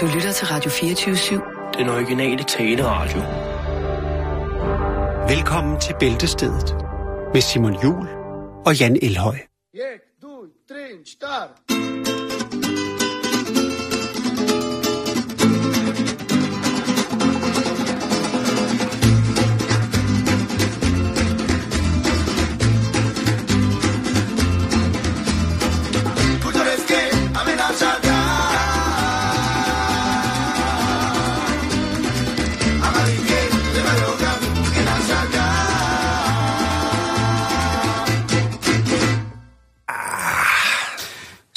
Du lytter til Radio 24-7. Den originale taleradio. Velkommen til Bæltestedet med Simon Jul og Jan Elhøj. 1, 2, 3, start.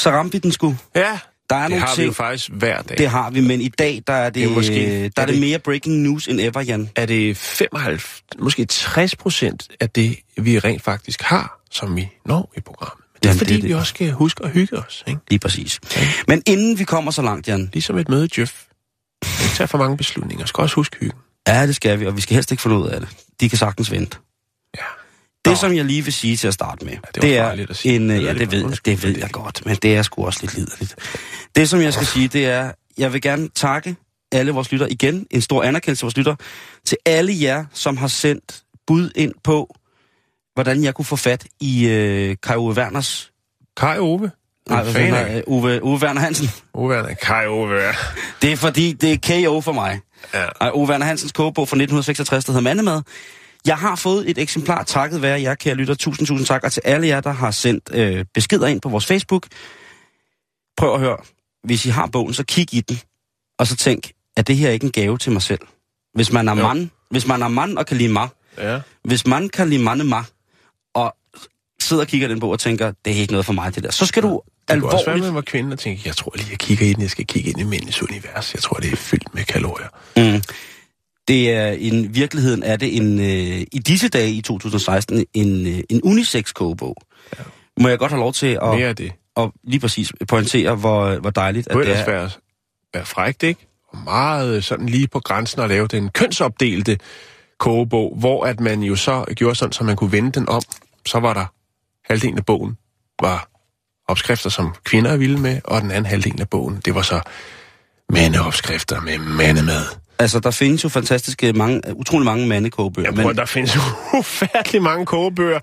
Så ramte vi den sgu. Ja, Der er det nogle har vi ting, jo faktisk hver dag. det har vi, men i dag der er det, Det er måske- øh, der er er det det- mere breaking news end ever, Jan. Er det 55, måske 60 procent af det, vi rent faktisk har, som vi når i programmet. Men det er Jamen, fordi, det er vi det. også skal huske at hygge os. Ikke? Lige præcis. Men inden vi kommer så langt, Jan, Ligesom et møde i Jøf. Ikke tage for mange beslutninger. Skal også huske hyggen. ja, det skal vi, og vi skal helst ikke få ud af det. De kan sagtens vente. Ja. Det, Nå. som jeg lige vil sige til at starte med, det var det er at sige. en... Øh, Ja, det det ved, jeg, det ved det. jeg godt, men det er sgu også lidt liderligt. Det, som jeg skal sige, det er, jeg vil gerne takke alle vores lytter igen, en stor anerkendelse til vores lytter, til alle jer, som har sendt bud ind på, hvordan jeg kunne få fat i øh, Kai Ove Werners... Kai Ove. Nej, hvad? Ove, Ove Werner Hansen. Ove er Kai Ove. ja. Det er fordi, det er KO for mig. Ja. Ove Werner Hansens kogebog fra 1966, der hedder Mandemad. Jeg har fået et eksemplar, takket være jer, kære lytter. Tusind, tusind tak. Og til alle jer, der har sendt øh, beskeder ind på vores Facebook. Prøv at høre. Hvis I har bogen, så kig i den. Og så tænk, at det her ikke en gave til mig selv. Hvis man er Jo. mand, hvis man er mand og kan lide mig, ja. hvis man kan lide mande mig, og sidder og kigger den bog og tænker, det er ikke noget for mig, det der, så skal du Det kunne også være, alvorligt... kvinde og tænke, jeg tror lige, jeg kigger ind, jeg skal kigge ind i mændenes univers. Jeg tror, det er fyldt med kalorier. Mm. Det er i virkeligheden er det en øh, i disse dage i 2016 en øh, en unisex kogebog. Ja. Må jeg godt have lov til at, Mere det. at lige præcis pointere hvor hvor dejligt at det ellers er. være, være frækt, ikke? Og meget sådan lige på grænsen at lave den kønsopdelte kogebog, hvor at man jo så gjorde sådan, så man kunne vende den om. Så var der halvdelen af bogen var opskrifter, som kvinder er vilde med, og den anden halvdel af bogen, det var så mandeopskrifter med mandemad. Altså der findes jo fantastiske mange utrolig mange mandekogebøger, Jeg tror, der findes jo ufattelig mange kogebøger.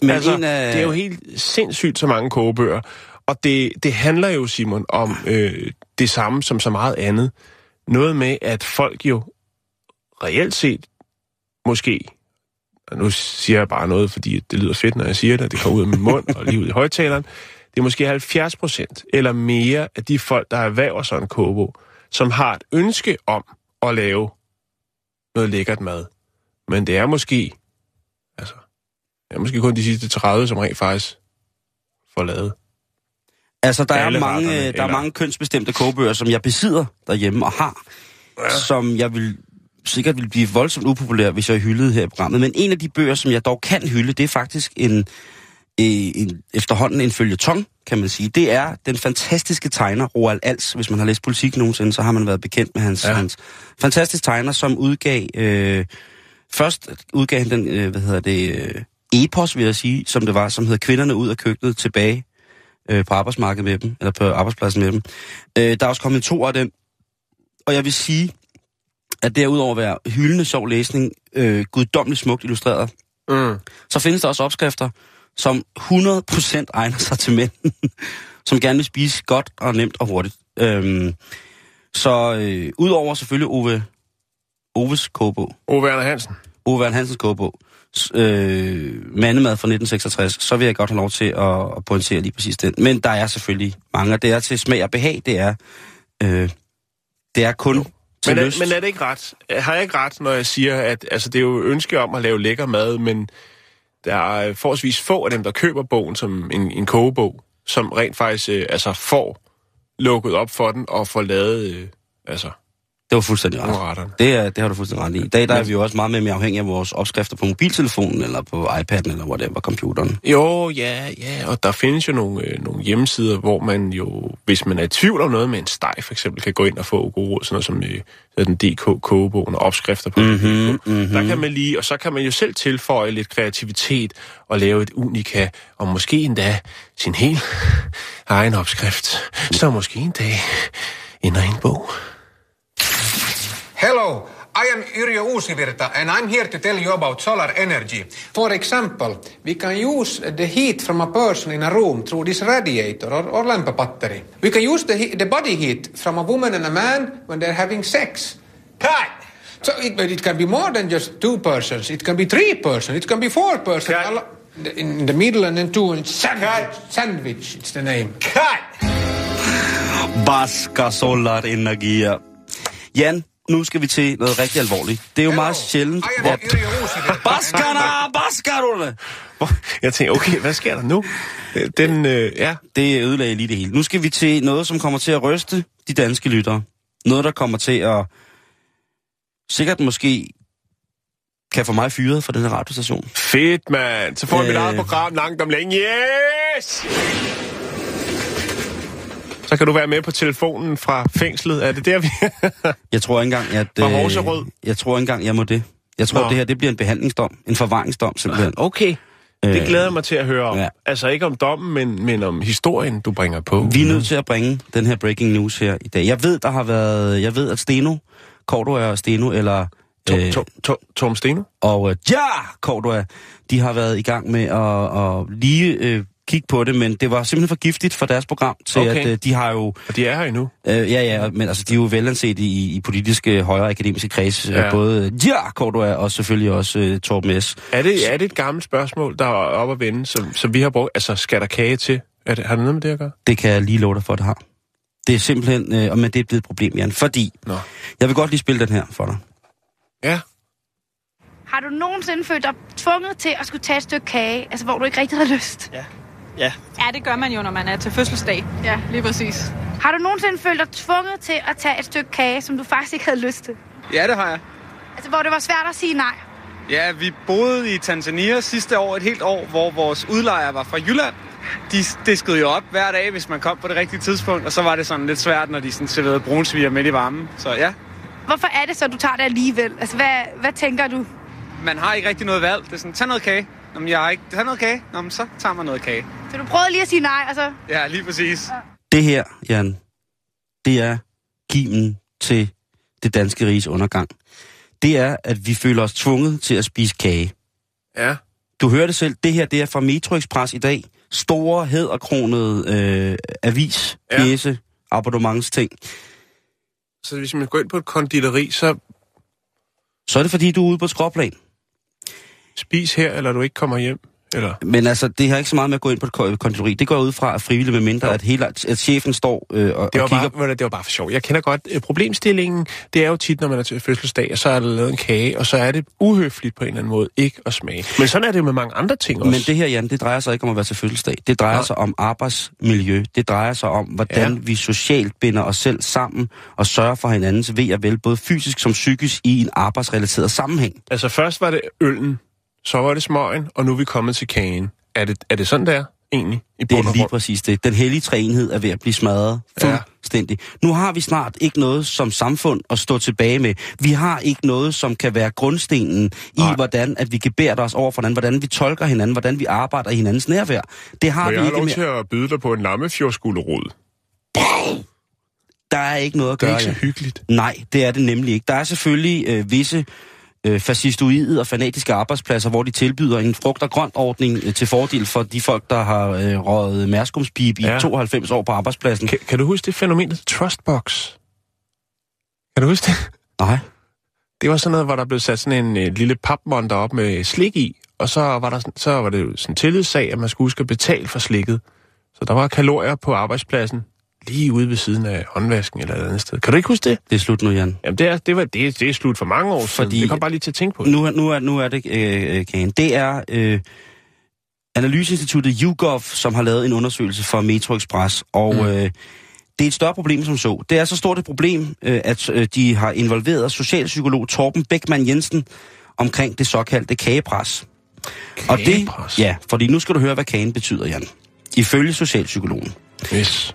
Men altså, en af- Det er jo helt sindssygt så mange kogebøger. Og det, det handler jo, Simon, om øh, det samme som så meget andet. Noget med, at folk jo reelt set måske, og nu siger jeg bare noget, fordi det lyder fedt, når jeg siger det, det kommer ud af min mund og lige ud i højtaleren, det er måske 70 procent eller mere af de folk, der erhverver sådan en kogebog, som har et ønske om at lave noget lækkert mad. Men det er måske, altså, det er måske kun de sidste 30, som rent faktisk får lavet. altså der er mange retterne, der er mange kønsbestemte kogebøger, som jeg besidder derhjemme og har, ja. som jeg vil sikkert vil blive voldsomt upopulær, hvis jeg hyldede her i programmet. Men en af de bøger, som jeg dog kan hylde, det er faktisk en, en efterhånden en følgetong, kan man sige. Det er den fantastiske tegner Roald Als. Hvis man har læst politik nogensinde, så har man været bekendt med hans, ja. Hans fantastisk tegner, som udgav... Øh, først udgav han den, øh, hvad hedder det, øh, epos, vil jeg sige, som det var, som hedder Kvinderne ud af køkkenet tilbage øh, på arbejdsmarkedet med dem, eller på arbejdspladsen med dem. Øh, der er også kommet to af dem, og jeg vil sige, at derudover at være hyldende sjov læsning, øh, guddommeligt smukt illustreret, Mm. så findes der også opskrifter, som 100% egner sig til mænd, som gerne vil spise godt og nemt og hurtigt. Øhm, så øh, udover selvfølgelig Ove, Oves kogebog, Ove Werner Hansen. Ove Vern Hansens kogebog, øh, Mandemad fra 1966, så vil jeg godt have lov til at, at pointere lige præcis den. Men der er selvfølgelig mange, og det er til smag og behag, det er, øh, det er kun til Men er, lyst. men er det ikke ret? Har jeg ikke ret, når jeg siger, at altså, det er jo ønske om at lave lækker mad, men der er øh, forholdsvis få af dem, der køber bogen som en, en kogebog, som rent faktisk øh, altså, får lukket op for den og får lavet øh, altså, det var fuldstændig ret. Det, er, det har du fuldstændig ret i. I dag der er vi jo også meget mere afhængige af vores opskrifter på mobiltelefonen, eller på iPad'en, eller whatever, computeren. Jo, ja, ja, og der findes jo nogle, øh, nogle hjemmesider, hvor man jo, hvis man er i tvivl om noget med en steg, for eksempel, kan gå ind og få gode råd, sådan noget som øh, den DK kogebogen og opskrifter på Mhm, det. Mm-hmm. Der kan man lige, og så kan man jo selv tilføje lidt kreativitet og lave et unika, og måske endda sin helt egen opskrift, så måske en dag ender en bog. Hello, I am Yrjö Uusivirta and I'm here to tell you about solar energy. For example, we can use the heat from a person in a room through this radiator or, or lamp battery. We can use the, the body heat from a woman and a man when they're having sex. Cut! So it, but it can be more than just two persons. It can be three persons. It can be four persons. Cut. In the middle and then two. And sandwich. Cut. Sandwich, it's the name. Cut! Basker solar energier. Jan, nu skal vi til noget rigtig alvorligt. Det er jo Hello, meget sjældent, hvor... Baskerne! Baskarerne! Jeg tænker, okay, hvad sker der nu? Øh, Den, øh, ja, Det ødelagde lige det hele. Nu skal vi til noget, som kommer til at ryste de danske lyttere. Noget, der kommer til at sikkert måske kan få mig fyret fra den her radiostation. fedt, mand. Så får vi mit Øh. eget program langt om længe. Yes! Så kan du være med på telefonen fra fængslet. Er det der, vi... Jeg tror ikke engang, at... Fra Horserød? jeg tror ikke engang, jeg må det. Jeg tror, Nå. det her det bliver en behandlingsdom. En forvaringsdom, simpelthen. Okay. Det Øh, glæder jeg mig til at høre om. ja. Ja. Altså ikke om dommen, men, men om historien, du bringer på. Vi er nødt til at bringe den her breaking news her i dag. Jeg ved, der har været... Jeg ved, at Steno, Cordua og Steno, eller... Tom, øh, Tom, Tom, Tom Steno? og øh, ja, Cordua, de har været i gang med at, at lige øh, kigge på det, men det var simpelthen for giftigt for deres program, til Okay. at øh, de har jo... Og de er her endnu. Øh, ja, ja, men altså, de er jo velanset i, i politiske højere akademiske kreds. Ja. Ja. Både ja, Cordua og selvfølgelig også øh, Torben S. Er det, er det et gammelt spørgsmål, der er oppe at vende, som, som vi har brugt? Altså, skal der kage til? Er det, har det noget med det at gøre? Det kan jeg lige love dig for, det har. Det er simpelthen, øh, og men det er blevet et problem, Jan, fordi Nå. jeg vil godt lige spille den her for dig. Ja. Har du nogensinde følt dig tvunget til at skulle tage et stykke kage, altså hvor du ikke rigtig havde lyst? Ja. Ja. Ja, det gør man jo, når man er til fødselsdag. Ja. Lige præcis. Har du nogensinde følt dig tvunget til at tage et stykke kage, som du faktisk ikke havde lyst til? Ja, det har jeg. Altså hvor det var svært at sige nej. Ja, vi boede i Tanzania sidste år, et helt år, hvor vores udlejer var fra Jylland. De diskede jo op hver dag, hvis man kom på det rigtige tidspunkt, og så var det sådan lidt svært, når de sådan serverede brunsviger midt i varmen. Så ja, Hvorfor er det så, du tager det alligevel? Altså hvad, hvad tænker du? man har ikke rigtig noget valg. Det er sådan, tag noget kage. Nå, men jeg har ikke tag noget kage. Nå, men så tager man noget kage. Så du prøvede lige at sige nej, og så... Ja, lige præcis. Det her, Jan, det er kimen til det danske riges undergang. Det er, at vi føler os tvunget til at spise kage. Ja. Du hører det selv. Det her, det er fra Metro Express i dag. Store, hæderkronede øh, avis, Ja. pjæse, abonnementsting. Så hvis man går ind på et konditori, så Så er det, fordi du er ude på et skråplan. spis her, eller du ikke kommer hjem. Eller? Men altså, det har ikke så meget med at gå ind på et ko- konditori. Det går ud fra at frivilligt, med mindre, Jo. at, hele, at chefen står øh, og, Det og var, kigger bare, det var bare for sjov. Jeg kender godt øh, problemstillingen. Det er jo tit, når man er til fødselsdag, og så er der lavet en kage, og så er det uhøfligt på en eller anden måde ikke at smage. Men sådan er det jo med mange andre ting også. Men det her, Jan, det drejer sig ikke om at være til fødselsdag. Det drejer Nå. sig om arbejdsmiljø. Det drejer sig om, hvordan Ja. vi socialt binder os selv sammen og sørger for hinandens ved og vel, både fysisk som psykisk, i en arbejdsrelateret sammenhæng. Altså først var det øllen, så var det smøgen, og nu er vi kommet til kagen. Er det, er det sådan, der egentlig? I Det er lige præcis det. Den hellige træenhed er ved at blive smadret Ja. fuldstændig. Nu har vi snart ikke noget som samfund at stå tilbage med. Vi har ikke noget, som kan være grundstenen i, Nej. hvordan at vi gebærer os over for hinanden, hvordan vi tolker hinanden, hvordan vi arbejder i hinandens nærvær. Det har Må vi jeg ikke lov mere. til at byde dig på en lammefjordsgulerod? Der er ikke noget at Det er gøre. ikke så hyggeligt. Nej, det er det nemlig ikke. Der er selvfølgelig øh, visse øh, fascistoide og fanatiske arbejdspladser, hvor de tilbyder en frugt- og grønt ordning øh, til fordel for de folk, der har øh, røget mærskumspip i Ja. 92 år på arbejdspladsen. Kan, kan du huske det fænomen, Trustbox? Kan du huske det? Nej. Det var sådan noget, hvor der blev sat sådan en øh, lille papmonter op med slik i, og så var, der, så var det jo sådan en tillidssag, at man skulle huske at betale for slikket. Så der var kalorier på arbejdspladsen, lige ude ved siden af håndvasken eller et andet sted. Kan du ikke huske det? Det er slut nu, Jan. Jamen, det er, det var, det, det er slut for mange år siden. Fordi- Det kom bare lige til at tænke på det. Nu, er- nu, er, nu er det, øh, øh, Kagen. Det er øh, Analyseinstituttet YouGov, som har lavet en undersøgelse for Metro Express, og mm. øh, det er et større problem som så. Det er så stort et problem, øh, at øh, de har involveret socialpsykolog Torben Beckmann Jensen omkring det såkaldte kagepres. Og det, Kagepres? ja, fordi nu skal du høre, hvad kagen betyder, Jan. Ifølge socialpsykologen. Yes.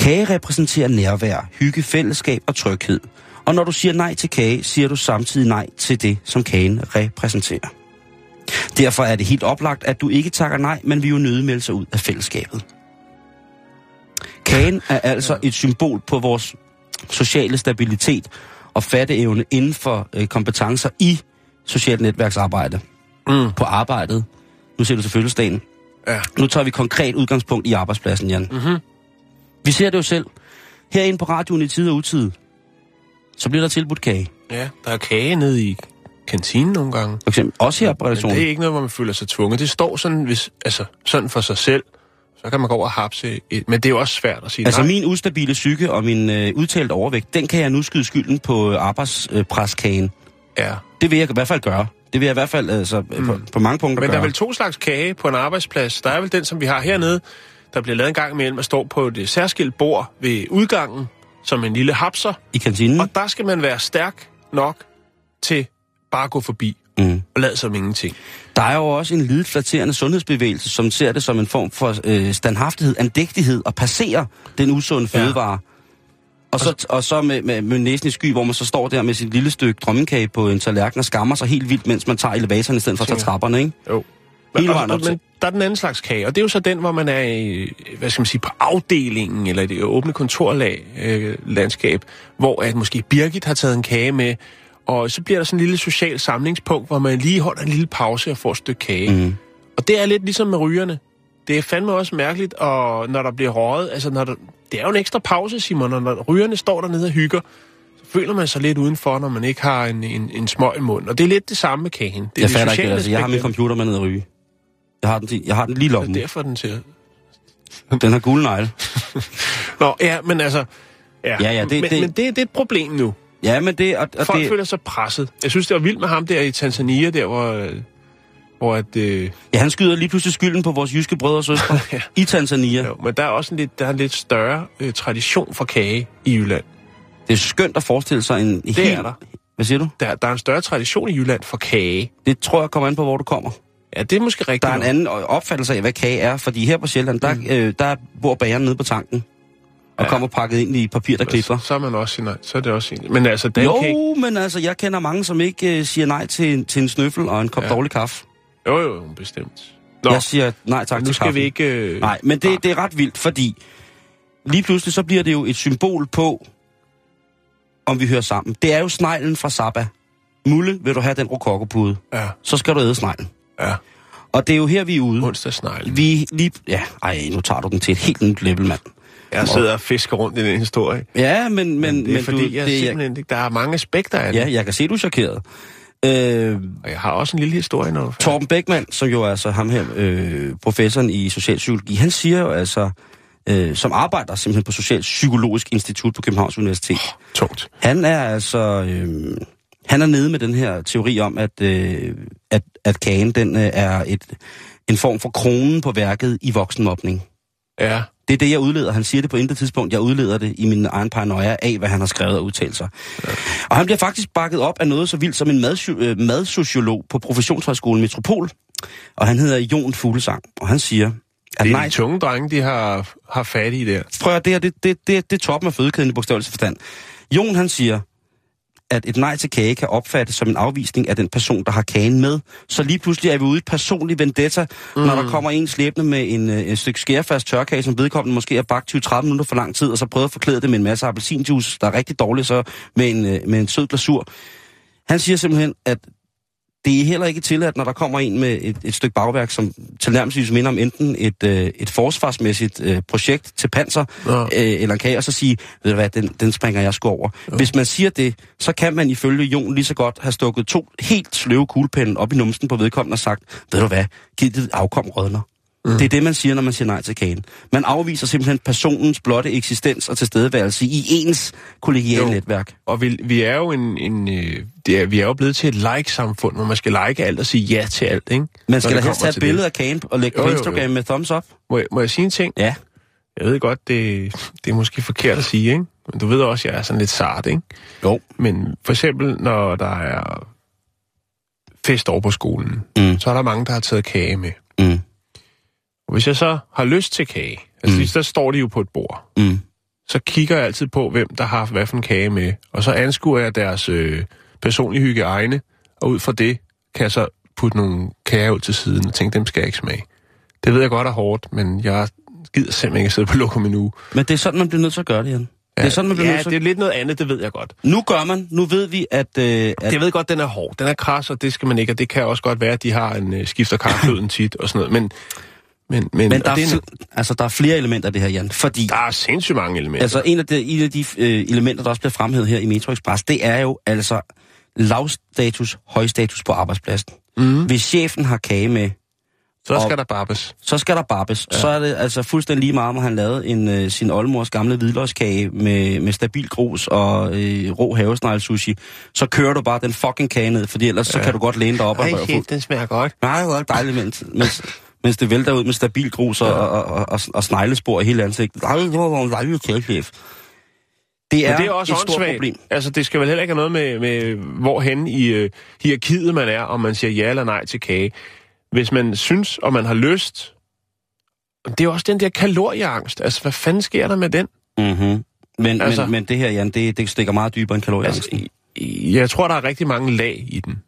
Kage repræsenterer nærvær, hygge, fællesskab og tryghed. Og når du siger nej til kage, siger du samtidig nej til det, som kagen repræsenterer. Derfor er det helt oplagt, at du ikke takker nej, men vi jo nødig melde sig ud af fællesskabet. Kagen er altså et symbol på vores sociale stabilitet, og fatteevne inden for øh, kompetencer i socialt netværksarbejde. Mm. På arbejdet. Nu ser du til fødselsdagen. Ja. Nu tager vi konkret udgangspunkt i arbejdspladsen, Jan. Mhm. Vi ser det jo selv. Herinde på radioen i tid og utid, så bliver der tilbudt kage. Ja, der er kage nede i kantinen nogle gange. For eksempel også her på Men redaktionen. det er ikke noget, hvor man føler sig tvunget. Det står sådan, hvis, altså, sådan for sig selv. Så kan man gå over og hapse et. Men det er jo også svært at sige Altså nej. min ustabile psyke og min øh, udtalt overvægt, den kan jeg nu skyde skylden på arbejdspreskagen. Ja. Det vil jeg i hvert fald gøre. Det vil jeg i hvert fald altså, mm. på, på mange punkter Men der gøre. er vel to slags kage på en arbejdsplads. Der er vel den, som vi har hernede, der bliver lavet en gang imellem og står på et særskilt bord ved udgangen, som en lille hapser. I kantinen? Og der skal man være stærk nok til bare at gå forbi Mm. og lade som ingenting. Der er jo også en lidet flatterende sundhedsbevægelse, som ser det som en form for øh, standhaftighed, andægtighed og passerer den usunde Ja. fødevare. Og så, og så med, med, med næsen i sky, hvor man så står der med sit lille stykke drømmekage på en tallerken og skammer sig helt vildt, mens man tager elevatoren i stedet for at tage trapperne, ikke? Jo. Hele vejen og, op til. men der er den anden slags kage, og det er jo så den, hvor man er i, hvad skal man sige, på afdelingen, eller det åbne kontorlag, øh, landskab, hvor at måske Birgit har taget en kage med, og så bliver der sådan en lille social samlingspunkt, hvor man lige holder en lille pause og får et stykke kage. Mm. Og det er lidt ligesom med rygerne. Det er fandme også mærkeligt, og når der bliver røget, altså når der, det er jo en ekstra pause, Simon, og når rygerne står dernede og hygger, så føler man sig lidt udenfor, når man ikke har en, en, en smøg i munden. Og det er lidt det samme med kagen. Det er Jeg det fatter ikke det, altså. Jeg har min computer med ned at ryge. Jeg har den, jeg har den lige i Det lommen. er derfor, den ser... Den har gule negle. Nå, ja, men altså... Ja, Ja, ja, det- men, det- men det, det er et problem nu. Ja, men det... Og, og Folk det, føler sig presset. Jeg synes, det var vildt med ham der i Tanzania, der hvor... øh, Hvor at, øh, ja, han skyder lige pludselig skylden på vores jyske brødre og søstre Ja. i Tanzania. jo, men der er også en lidt, der er en lidt større øh, tradition for kage i Jylland. Det er skønt at forestille sig en Det helt... er der. Hvad siger du? der. Der er en større tradition i Jylland for kage. Det tror jeg kommer an på, hvor du kommer. Ja, det er måske rigtigt. Der er en anden opfattelse af, hvad kage er, fordi her på Sjælland, der, mm. øh, der bor bageren nede på tanken, og Ja. kommer pakket ind i papir, der klitrer. Så, så er man også nej, så er det også en. Men altså, den Jo, kage... men altså, jeg kender mange, som ikke øh, siger nej til, en- til en snøffel og en kop ja. Dårlig kaffe. Jo, jo, bestemt. Nå, Jeg siger nej tak nu til skal kaffe. vi ikke... Øh, Nej, men det, det er ret vildt, fordi lige pludselig så bliver det jo et symbol på, om vi hører sammen. Det er jo sneglen fra Saba. Mulle, vil du have den rokokopude? Ja, Så skal du æde sneglen. Ja. Og det er jo her, vi er ude. Onsdagsneglen. Vi lige... Ja, ej, nu tager du den til et helt nyt level, mand. Jeg sidder og fisker rundt i den historie. Ja, men... Men, Men det er men fordi, du, jeg det, simpelthen ikke... Der er mange aspekter af det. Ja, jeg kan se, du er chokeret. Øh, Og jeg har også en lille historie, når. Torben Beckmann, som jo er altså ham her, øh, professoren i socialpsykologi, han siger jo altså, øh, som arbejder simpelthen på Socialpsykologisk Institut på Københavns Universitet, Tungt. han er altså, øh, han er nede med den her teori om, at, øh, at, at kagen, den øh, er et, en form for kronen på værket i voksenmobning. Ja. Det er det, jeg udleder. Han siger det på intet tidspunkt. Jeg udleder det i min egen paranoia af, hvad han har skrevet og udtalt sig. Ja. Og han bliver faktisk bakket op af noget så vildt som en madsio- øh, madsociolog på Professionshøjskolen Metropol. Og han hedder Jon Fuglesang. Og han siger, at Det er nej, de tunge drenge, de har, har fat i der. prøv at det, her, det, det, det, det er toppen af fødekæden i bogstavelse forstand. Jon han siger, at et nej til kage kan opfattes som en afvisning af den person, der har kagen med. Så lige pludselig er vi ude i et personligt vendetta, mm. når der kommer en slæbende med en, øh, en stykke skærfast tørkage, som vedkommende måske har bagt 20-30 minutter for lang tid, og så prøvet at forklæde det med en masse appelsinjuice, der er rigtig dårligt, så med en, øh, med en sød glasur. Han siger simpelthen, at det er heller ikke tilladt, når der kommer en med et, et stykke bagværk, som tilnærmelsesvis minder om enten et, øh, et forsvarsmæssigt øh, projekt til panser, Nå. øh, eller en kage, og så sige, ved du hvad, den, den springer jeg sgu over. Jo. Hvis man siger det, så kan man ifølge Jon lige så godt have stukket to helt sløve kuglepinde op i numsen på vedkommende og sagt, ved du hvad, giv det afkom rødner. Mm. Det er det, man siger, når man siger nej til kagen. Man afviser simpelthen personens blotte eksistens og tilstedeværelse i ens kollegiale netværk. Og vi, vi er jo en, en øh, det er, vi er jo blevet til et like-samfund, hvor man skal like alt og sige ja til alt, ikke? Man skal da helst tage et billede af kagen og lægge Jo, på jo, jo. Instagram med thumbs up. Må jeg, må jeg sige en ting? Ja. Jeg ved godt, det, det er måske forkert at sige, ikke? Men du ved også, at jeg er sådan lidt sart, ikke? Jo. Men for eksempel, når der er fest over på skolen, Mm. så er der mange, der har taget kage med. Mm. Og hvis jeg så har lyst til kage, altså mm. der står de jo på et bord, Mm. så kigger jeg altid på, hvem der har haft hvad for en kage med. Og så anskuer jeg deres øh, personlige hygiejne, og ud fra det kan jeg så putte nogle kager ud til siden og tænke, dem skal jeg ikke smage. Det ved jeg godt er hårdt, men jeg gider simpelthen ikke at sidde på lokum endnu. Men det er sådan, man bliver nødt til at gøre det, Jan. Det er sådan, man bliver ja, nødt til. det er lidt noget andet, det ved jeg godt. Nu gør man. Nu ved vi, at... Øh, at Jeg ved godt, den er hård. Den er kras, og det skal man ikke. Og det kan også godt være, at de har en øh, skifter karkluden tit og sådan noget. Men, men, men, men der er, det er, altså, der er flere elementer af det her, Jan. Fordi der er sindssygt mange elementer. altså, en af de, en af de øh, elementer, der også bliver fremhævet her i Metro Express, det er jo altså lavstatus, højstatus på arbejdspladsen. mm. Hvis chefen har kage med, Så skal og- der barbes. så skal der barbes. Ja. Så er det altså fuldstændig lige meget, om han lavede en, øh, sin oldemors gamle hvidløgskage med, med stabil grus og øh, rå havesnegl sushi. Så kører du bare den fucking kage ned, fordi ellers ja. så kan du godt læne dig op og røre fuld. den smager godt. Nej, det er dejligt, mens, mens, mens det vælter ud med stabil grus og, ja. og, og, og, og sneglespor i hele ansigtet. Ej, det var en dejlig kagechef. Det er, Men det er også et stort problem. Altså, det skal vel heller ikke have noget med, med hvorhen i øh, hierarkiet man er, om man siger ja eller nej til kage. Hvis man synes, og man har lyst... Det er også den der kalorieangst. Altså, hvad fanden sker der med den? Mm-hmm. Men, altså, men, men det her, Jan, det, det stikker meget dybere end kalorieangsten. Altså, jeg tror, der er rigtig mange lag i den.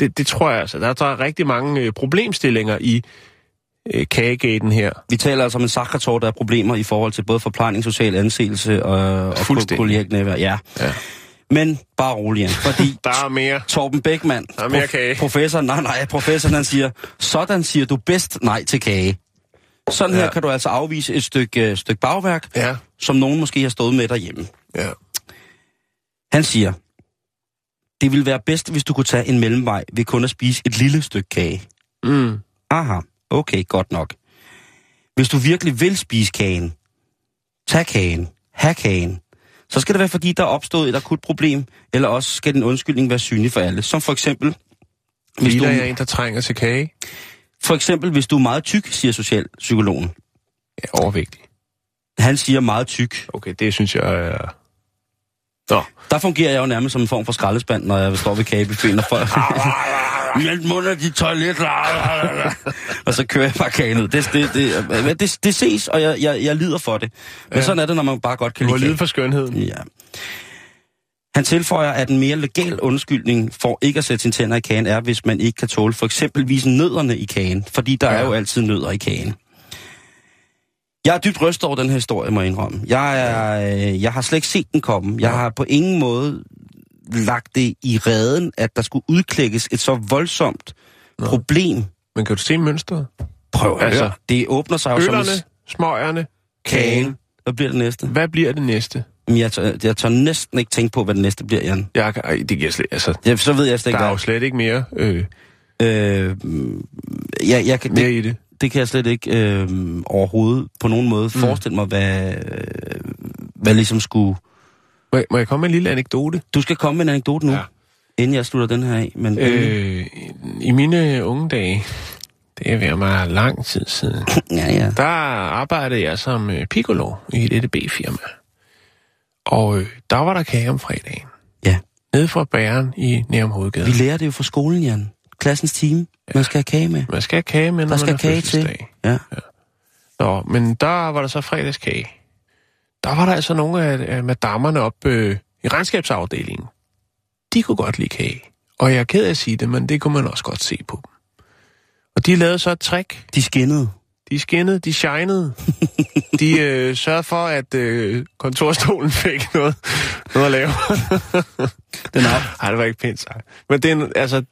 Det, det tror jeg altså. Der, der er rigtig mange øh, problemstillinger i øh, kagegaten her. Vi taler altså om en sakkertår, der er problemer i forhold til både forplejning, social anseelse og, og Fuldstændig. kollegialt nærvær. Ja. Ja. Men bare rolig, Jan, fordi Der er mere. Torben Beckmann, Der er mere kage. professoren, nej, nej, professoren, han siger, sådan siger du bedst nej til kage. Sådan her Ja. kan du altså afvise et stykke, øh, stykke bagværk, Ja. som nogen måske har stået med derhjemme. ja. Han siger, det ville være bedst, hvis du kunne tage en mellemvej ved kun at spise et lille stykke kage. Mm. Aha, okay, godt nok. Hvis du virkelig vil spise kagen, tag kagen, have kagen, så skal det være, fordi der er opstået et akut problem, eller også skal din undskyldning være synlig for alle. Som for eksempel, hvis du, Lila er en, der trænger til kage. for eksempel, hvis du er meget tyk, siger socialpsykologen. Ja, overvægtig. Han siger meget tyk. Okay, det synes jeg er... Nå. Der fungerer jeg jo nærmest som en form for skraldespand, når jeg står ved kagebuffeten og folk... Meld mund af dit toilet. og så kører jeg bare kagen ud. Det, det, det, det, det ses, og jeg, jeg, jeg lider for det. Men Ja. sådan er det, når man bare godt kan Du har lide kage. lidet for skønheden. Ja. Han tilføjer, at en mere legal undskyldning for ikke at sætte sine tænder i kagen er, hvis man ikke kan tåle for eksempelvis nødderne i kagen. Fordi der ja. er jo altid nødder i kagen. Jeg er dybt rystet over den her historie, må jeg indrømme. Jeg, er, øh, jeg har slet ikke set den komme. Jeg har på ingen måde lagt det i redden, at der skulle udklækkes et så voldsomt problem. Men kan du se mønstret? Prøv at Altså, høre. Det åbner sig jo som en smøgerne, kagen. Hvad bliver det næste? Hvad bliver det næste? Jeg tør, jeg tør næsten ikke tænke på, hvad det næste bliver, Jan. Jeg kan, ej, det giver slet... Altså, Ja, så ved jeg slet der ikke, er hvad. jo slet ikke mere, øh, Øh, jeg, jeg kan, mere det, i det. det kan jeg slet ikke øh, overhovedet på nogen måde mm. forestille mig, hvad, hvad ligesom skulle... Må jeg, må jeg komme med en lille anekdote? Du skal komme med en anekdote nu, Ja. ja. inden jeg slutter den her af. Men, øh. I mine unge dage, det er ved mig lang tid siden, Ja, ja. der arbejdede jeg som øh, piccolo i et EDB-firma. Og øh, der var der kage om fredagen. Ja. Nede fra bæren i Nærum Hovedgade. Vi lærer det jo fra skolen, Jan. Klassens time. Man skal have kage med. Man skal have kage med, når Der skal man har kage til. fødselsdag. Ja. Nå, men der var der så fredagskage. Der var der altså nogle af, af madammerne op øh, i regnskabsafdelingen. De kunne godt lide kage. Og jeg er ked af at sige det, men det kunne man også godt se på dem. Og de lavede så et trick. De skinnede. De skinnede, de shinede. De øh, sørgede for, at øh, kontorstolen fik noget, noget at lave. Den er, Nej, det var ikke pænt sagt. Men det er, altså,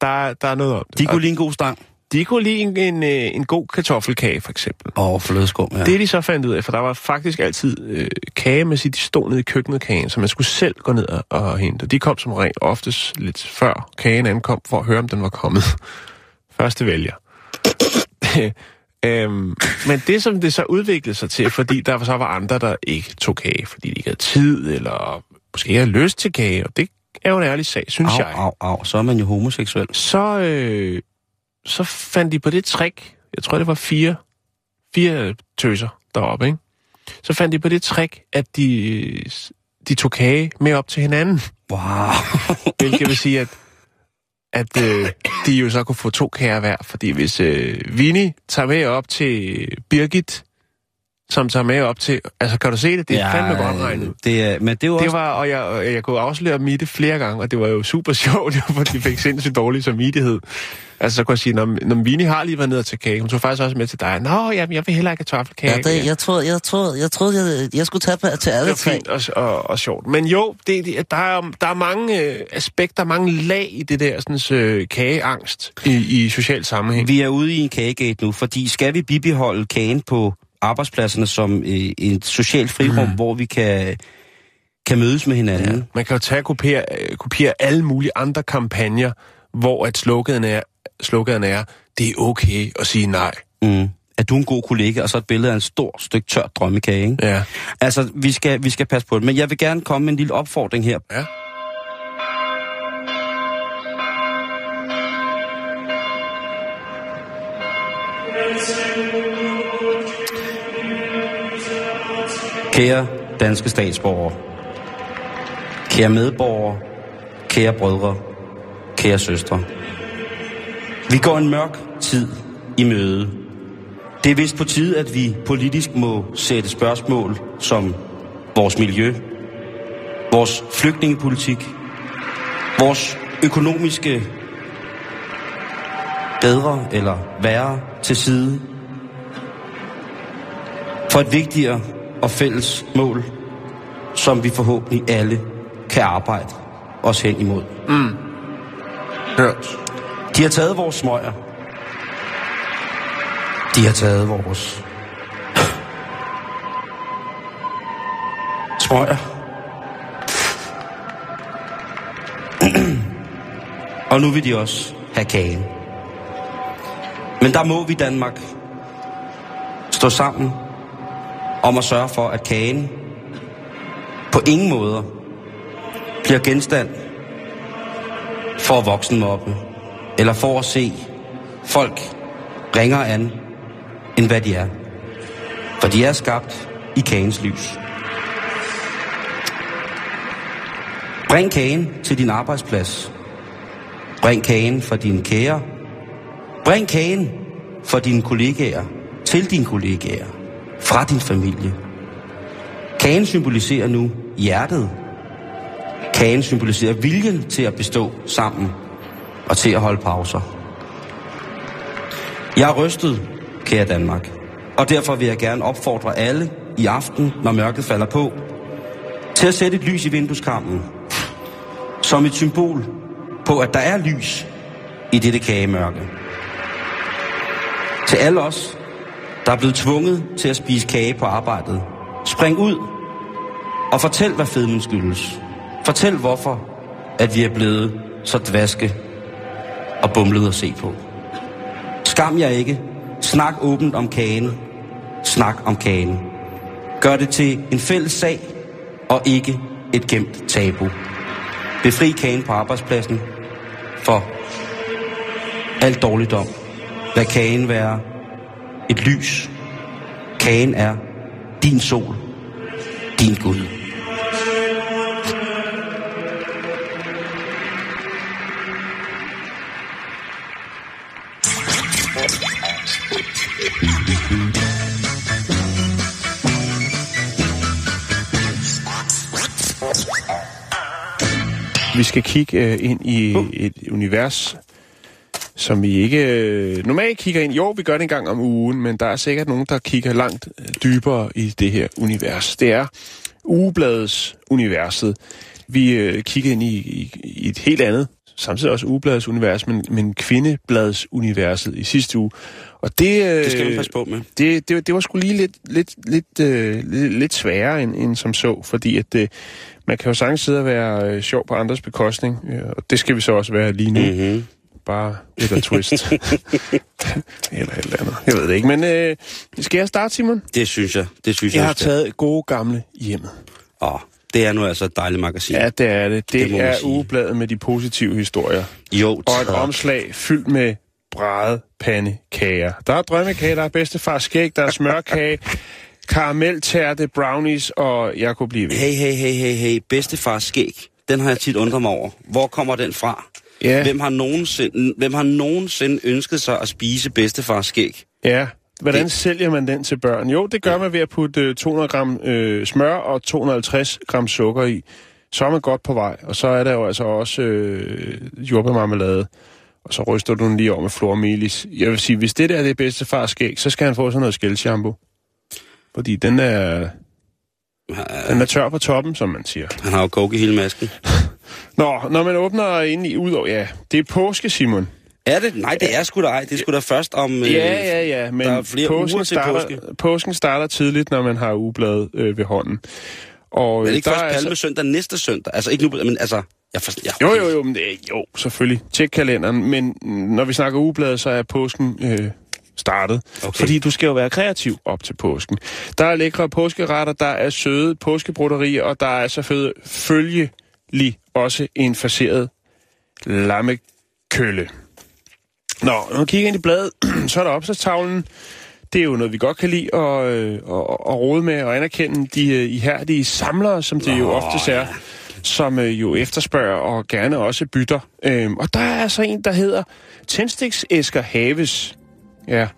der, der er noget om det. de kunne Og lide en god stang. De kunne lide en, en, øh, en god kartoffelkage, for eksempel. Oh, flødeskum, ja. Det de så fandt ud af, for der var faktisk altid øh, kage med sit, de stod nede i køkkenet kagen, så man skulle selv gå ned og, og hente. De kom som regel oftest lidt før kagen ankom, for at høre, om den var kommet. Første vælger. øhm, men det, som det så udviklede sig til, fordi der så var andre, der ikke tog kage, fordi de ikke havde tid, eller måske ikke havde lyst til kage, og det er jo en ærlig sag, synes Au, jeg au, au. Så er man jo homoseksuel. så, øh, så fandt de på det trick, jeg tror det var fire, fire tøser deroppe, ikke? Så fandt de på det trick, at de, de tog kage med op til hinanden. Wow. Hvilket vil sige, at, at øh, de jo så kunne få to kager hver. Fordi hvis øh, Vinnie tager med op til Birgit, som tager med op til... Altså, kan du se det? Det er ja, fandme godt regnet. Det er, men det er jo Det også... var, og jeg, jeg kunne afsløre Mitte flere gange, og det var jo super sjovt, det var, fordi de fik sindssygt dårlig samvittighed. Altså, så kunne jeg sige, når, når Vini har lige været nede til kage, hun tog faktisk også med til dig. Nå, jamen, jeg vil heller ikke have toffelkage. Ja, det, jeg troede, jeg troede, jeg, troede jeg, jeg skulle tage på, til alle det tre. var fint og, og, og sjovt. Men jo, det, det, der, er, der er mange øh, aspekter, mange lag i det der sådan, øh, kageangst i, i social sammenhæng. Vi er ude i en kagegate nu, fordi skal vi bibeholde kagen på arbejdspladserne som øh, et socialt frirum, mm. hvor vi kan, kan mødes med hinanden. Ja. Man kan jo tage og kopiere, øh, kopiere alle mulige andre kampagner, hvor at sloganen er, sloganen er, det er okay at sige nej. Mm. Er du en god kollega? Og så et billede af en stor stykke tør drømmekage, ikke? Ja. Altså, vi skal, vi skal passe på det. Men jeg vil gerne komme med en lille opfordring her. Ja. Kære danske statsborgere, kære medborgere, kære brødre, kære søstre. Vi går en mørk tid i møde. Det er vist på tide, at vi politisk må sætte spørgsmål som vores miljø, vores flygtningepolitik, vores økonomiske bedre eller værre til side for et vigtigere og fælles mål, som vi forhåbentlig alle kan arbejde os hen imod. Hørt. De har taget vores smøger. De har taget vores smøger. Og nu vil de også have kagen. Men der må vi i Danmark stå sammen om at sørge for, at kagen på ingen måder bliver genstand for voksenmobbe, eller for at se folk ringere an, end hvad de er. For de er skabt i kagens lys. Bring kagen til din arbejdsplads. Bring kagen for dine kære. Bring kagen for dine kollegaer, til dine kollegaer, fra din familie. Kagen symboliserer nu hjertet. Kagen symboliserer viljen til at bestå sammen og til at holde pauser. Jeg er rystet, kære Danmark, og derfor vil jeg gerne opfordre alle i aften, når mørket falder på, til at sætte et lys i vindueskampen, som et symbol på, at der er lys i dette kagemørke. Til alle os, der er blevet tvunget til at spise kage på arbejdet, spring ud og fortæl, hvad fedmen skyldes. Fortæl, hvorfor at vi er blevet så dvaske og bumlet at se på. Skam jer ikke. Snak åbent om kagen. Snak om kagen. Gør det til en fælles sag og ikke et gemt tabu. Befri kagen på arbejdspladsen for alt dårligdom. Lad kagen være et lys. Kagen er din sol, din Gud. Vi skal kigge øh, ind i et univers, som vi ikke øh, normalt kigger ind. Jo, vi gør det en gang om ugen, men der er sikkert nogen, der kigger langt øh, dybere i det her univers. Det er ugebladets universet. Vi øh, kigger ind i, i, i et helt andet, samtidig også ugebladets univers, men, men kvindebladets universet i sidste uge. Og det, øh, Det skal man passe på med. det, det, det var sgu lige lidt, lidt, lidt, øh, lidt, lidt sværere end, end som så, fordi at øh, man kan jo sagtens sidde og være øh, sjov på andres bekostning, øh, og det skal vi så også være lige nu. Mm-hmm. Bare lidt af twist. eller et eller andet. Jeg ved det ikke, men øh, skal jeg starte, Simon? Det synes jeg. Det synes jeg, Jeg har taget gode gamle hjemmet. Åh, det er nu altså et dejligt magasin. Ja, det er det. Det, Det er ugebladet med de positive historier. Jo, Og et tak. omslag fyldt med brædepandekager. Der er drømmekager, der er bedstefars skæg, der er smørkage, karameltærte, brownies, og jeg kunne blive ved. Hey, hey, hey, hey, hey. Bedstefars skæg. Den har jeg tit undret mig over. Hvor kommer den fra? Ja. Hvem har nogensinde, hvem har nogensinde ønsket sig at spise bedstefars skæg? Ja, Hvordan Det- sælger man den til børn? Jo, det gør man ved at putte øh, 200 gram øh, smør og 250 gram sukker i. Så er man godt på vej. Og så er der jo altså også øh, jordbærmarmelade. Og så ryster du den lige over med flormelis. Jeg vil sige, hvis det der er det bedste fars skæg, så skal han få sådan noget skældshampoo. Fordi den er, den er tør på toppen, som man siger. Han har jo coke i hele masken. Nå, når man åbner ind i ud over... Ja, det er påske, Simon. Er det? Nej, det er sgu da ej. Det er sgu da først om... øh, Ja, ja, ja, men der er flere påsken, uger til starter, påske. påsken starter tidligt, når man har ugebladet øh, ved hånden. Og Er det øh, ikke der først er palme søndag næste søndag? Altså ikke nu, men altså... Jeg for, jeg, Jo, jo, jo, men det, er- jo, selvfølgelig. Tjek kalenderen. Men når vi snakker ugebladet, så er påsken øh, startet. Okay. Fordi du skal jo være kreativ op til påsken. Der er lækre påskeretter, der er søde påskebroderier, og der er selvfølgelig også en faceret lammekølle. Nå, når man kigger ind i bladet, så er der opslagstavlen. Det er jo noget, vi godt kan lide at, øh, at, at rode med og anerkende de øh, ihærdige samlere, som det jo oftest er, som øh, jo efterspørger og gerne også bytter. Øhm, og der er altså en, der hedder Tændstiksæsker Haves. Ja,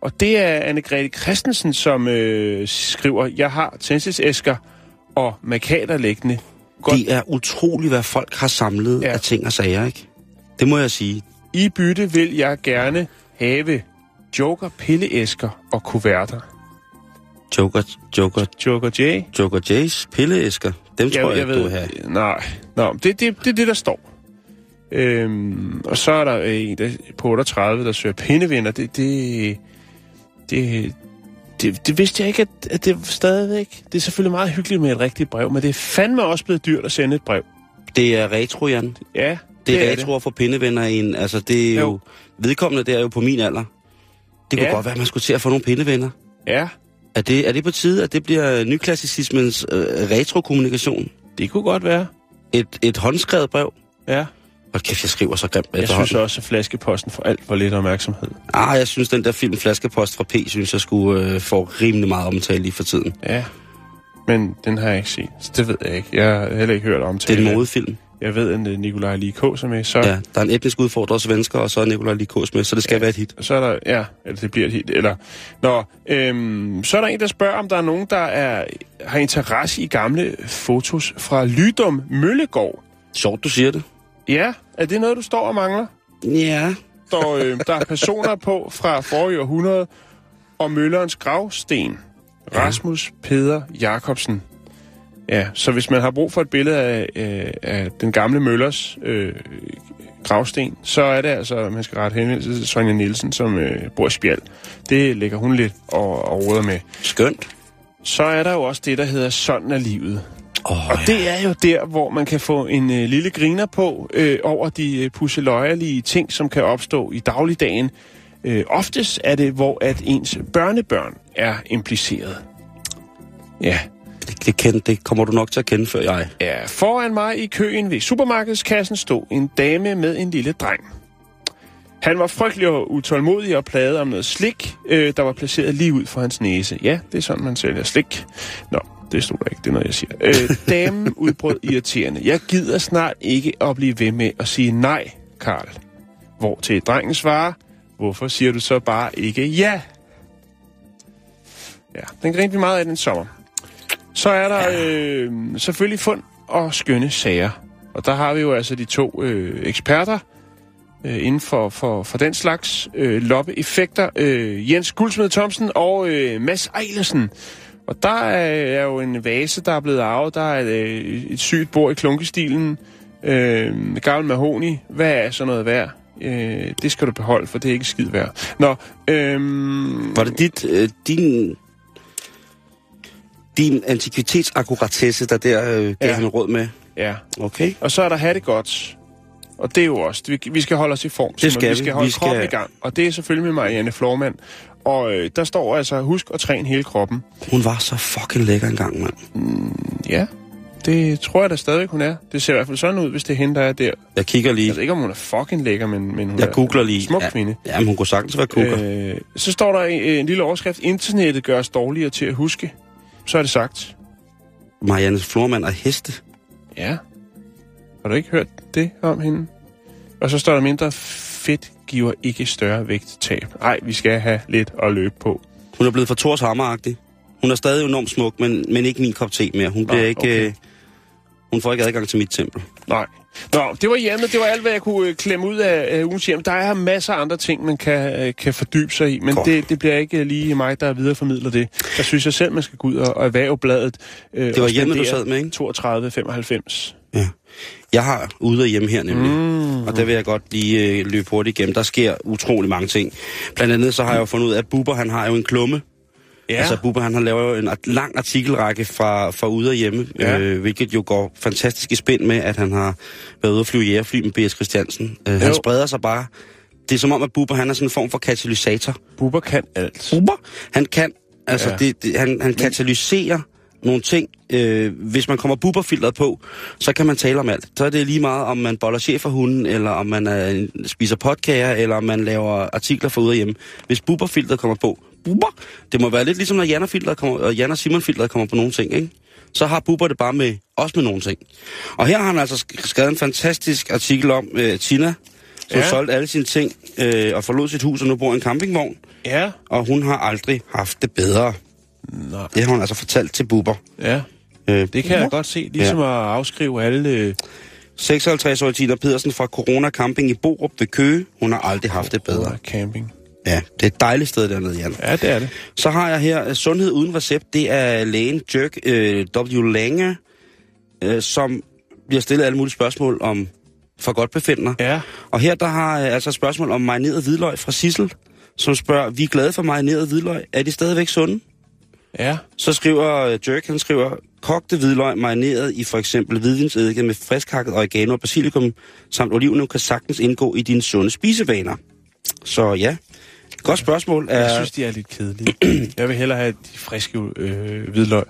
og det er Anne-Grethe Christensen, som øh, skriver, jeg har tændstiksæsker og markader liggende. Godt Det er utroligt, hvad folk har samlet Ja. af ting og sager, ikke? Det må jeg sige. I bytte vil jeg gerne have joker, pilleæsker og kuverter. Joker, Joker, Joker J. Joker Jays pilleæsker. Dem tror jeg, jeg ikke, du vil have. Nej, Nå, det, det, det er det, der står. Øhm, og så er der øh, en der, på 38, der søger pindevinder. Det, det, det, det, det vidste jeg ikke, at, at det stadigvæk... Det er selvfølgelig meget hyggeligt med et rigtigt brev, men det er fandme også blevet dyrt at sende et brev. Det er retro, Jan. Ja, Det er er retro at få pindevenner i en... Altså, det er jo... Jo. vedkommende, det er jo på min alder. Det kunne Ja. godt være, at man skulle til at få nogle pindevenner. Ja, Er det, er det på tide, at det bliver nyklassicismens øh, retrokommunikation? det kunne godt være. Et, et håndskrevet brev? Ja. Hold kæft, jeg skriver så grimt Jeg synes også, at flaskeposten får alt for lidt opmærksomhed. Ah, jeg synes, den der film Flaskepost fra P, synes jeg skulle øh, få rimelig meget omtale lige for tiden. Ja, men den har jeg ikke set, så det ved jeg ikke. Jeg har heller ikke hørt om Det er en modefilm. Jeg ved, at øh, Nikolaj Likås er med, så, Ja, der er en etnisk udfordrer svensker, og så er Nikolaj Likås med, så det skal ja. være et hit. så er der... Ja, eller det bliver et hit. Eller, nå, øhm, så er der en, der spørger, om der er nogen, der er, har interesse i gamle fotos fra Lydum Møllegård. Sjovt, du siger det. Ja, er det noget, du står og mangler? Ja. Der, øh, der er personer på fra forrige århundrede, og Møllerens gravsten. Rasmus Peder Jacobsen. Ja, så hvis man har brug for et billede af, øh, af den gamle Møllers øh, gravsten, så er det altså, man skal rette henvendelse til Sonja Nielsen, som øh, bor i Spjald. Det lægger hun lidt og, og råder med. Skønt. Så er der jo også det, der hedder Sådan er livet. Oh, Og det er jo der, hvor man kan få en øh, lille griner på øh, over de øh, pusseløjerlige ting, som kan opstå i dagligdagen. Øh, oftest er det, hvor at ens børnebørn er impliceret. Ja. det, det, kend, det kommer du nok til at kende, før jeg. ja. Foran mig i køen ved supermarkedskassen stod en dame med en lille dreng. Han var frygtelig og utålmodig og plaget om noget slik, øh, der var placeret lige ud for hans næse. Ja, det er sådan, man sælger slik. Nå, det stod der ikke, det er noget, jeg siger. Øh, damen udbrød irriterende. Jeg gider snart ikke at blive ved med at sige nej, Karl. Hvor til drengen svarer, hvorfor siger du så bare ikke ja? Ja, den grinte vi meget af den sommer. Så er der øh, selvfølgelig fund og skønne sager. Og der har vi jo altså de to øh, eksperter øh, inden for, for, for den slags øh, loppeeffekter. Øh, Jens Guldsmed Thomsen og øh, Mads Eilersen. Og der er, er jo en vase, der er blevet arvet. Der er et, øh, et sygt bord i klunkestilen. Øh, med gammel mahoni. Hvad er sådan noget værd? Øh, det skal du beholde, for det er ikke skid værd. Nå, øh, Var det dit, øh, din, din antikvitetsakkuratesse, der der øh, gav Ja. han råd med? ja. Okay. Og så er der have det godt. Og det er jo også, vi, vi skal holde os i form. Det skal vi. vi. skal holde Vi skal- kroppen i gang. Og det er selvfølgelig med Marianne Flormand. Og øh, der står altså, husk at træne hele kroppen. Hun var så fucking lækker engang, mand. Ja, det tror jeg da stadig, hun er. Det ser i hvert fald sådan ud, hvis det er hende, der er der. Jeg kigger lige. Jeg ved ikke, om hun er fucking lækker, men, men hun Jeg er googler lige. smuk ja, kvinde. Ja, men hun kunne sagtens være kukker. Øh, så står der en, en lille overskrift. Internettet gør os dårligere til at huske. Så er det sagt. Marianne Flormand og heste. Ja. Har du ikke hørt det om hende? Og så står der mindre fedt giver ikke større vægttab. Nej, vi skal have lidt at løbe på. Hun er blevet for Thors hammeragtig. Hun er stadig enormt smuk, men, men ikke min kop te mere. Hun, bliver Nå, ikke, okay. øh, hun får ikke adgang til mit tempel. Nej. Nå, det var hjemmet. Det var alt, hvad jeg kunne øh, klemme ud af øh, ugens hjem. Der er masser af andre ting, man kan, øh, kan fordybe sig i, men Godt. det, det bliver ikke lige mig, der videreformidler det. Der synes jeg selv, man skal gå ud og, og erhverve bladet. Øh, Det var og hjemmet, du sad med, ikke? 32,95. Jeg har ude og hjemme her nemlig, mm. og der vil jeg godt lige øh, løbe hurtigt igennem. Der sker utrolig mange ting. Blandt andet så har jeg jo fundet ud af, at Bubber han har jo en klumme. Ja. Altså Bubber han har lavet jo en art- lang artikelrække fra, fra ude og hjemme, Ja. øh, hvilket jo går fantastisk i spind med, at han har været ude at flyve jægerfly med B.S. Christiansen. Øh, han spreder sig bare. Det er som om, at Bubber han er sådan en form for katalysator. Bubber kan alt. Bubber, han kan, altså ja. det, det, han, han katalyserer nogle ting. Øh, hvis man kommer bubberfilteret på, så kan man tale om alt. Så er det lige meget, om man boller chef for hunden, eller om man øh, spiser potkager, eller om man laver artikler for ude og hjemme. Hvis bubberfilteret kommer på, bubber, det må være lidt ligesom, når Jan og, kommer, og Jan og Simon filteret kommer på nogle ting, ikke? Så har Bubber det bare med, også med nogle ting. Og her har han altså sk- skrevet en fantastisk artikel om øh, Tina, som ja. solgte alle sine ting øh, og forlod sit hus og nu bor i en campingvogn Ja. og hun har aldrig haft det bedre. Nej. Det har hun altså fortalt til Bubber. Ja, Øh, det kan jeg godt se. Ligesom ja. at afskrive alle... Øh, 56-årige Tina Pedersen fra Corona Camping i Borup ved Køge. Hun har aldrig haft det bedre. bedre camping. Ja, det er et dejligt sted dernede, Jan. Ja, det er det. Så har jeg her øh, Sundhed uden recept. Det er lægen Dirk øh, W. Lange, øh, som bliver stillet alle mulige spørgsmål om for godt befinder. Ja. Og her der har jeg altså et spørgsmål om marineret hvidløg fra Sissel, som spørger, vi er glade for marineret hvidløg. Er de stadigvæk sunde? Ja. Så skriver øh, Dirk, han skriver, kogte hvidløg marineret i for eksempel hvidvinsedike med friskhakket oregano og basilikum samt oliven kan sagtens indgå i dine sunde spisevaner. Så ja, godt spørgsmål. Jeg synes, de er lidt kedelige. jeg vil hellere have de friske øh, hvidløg.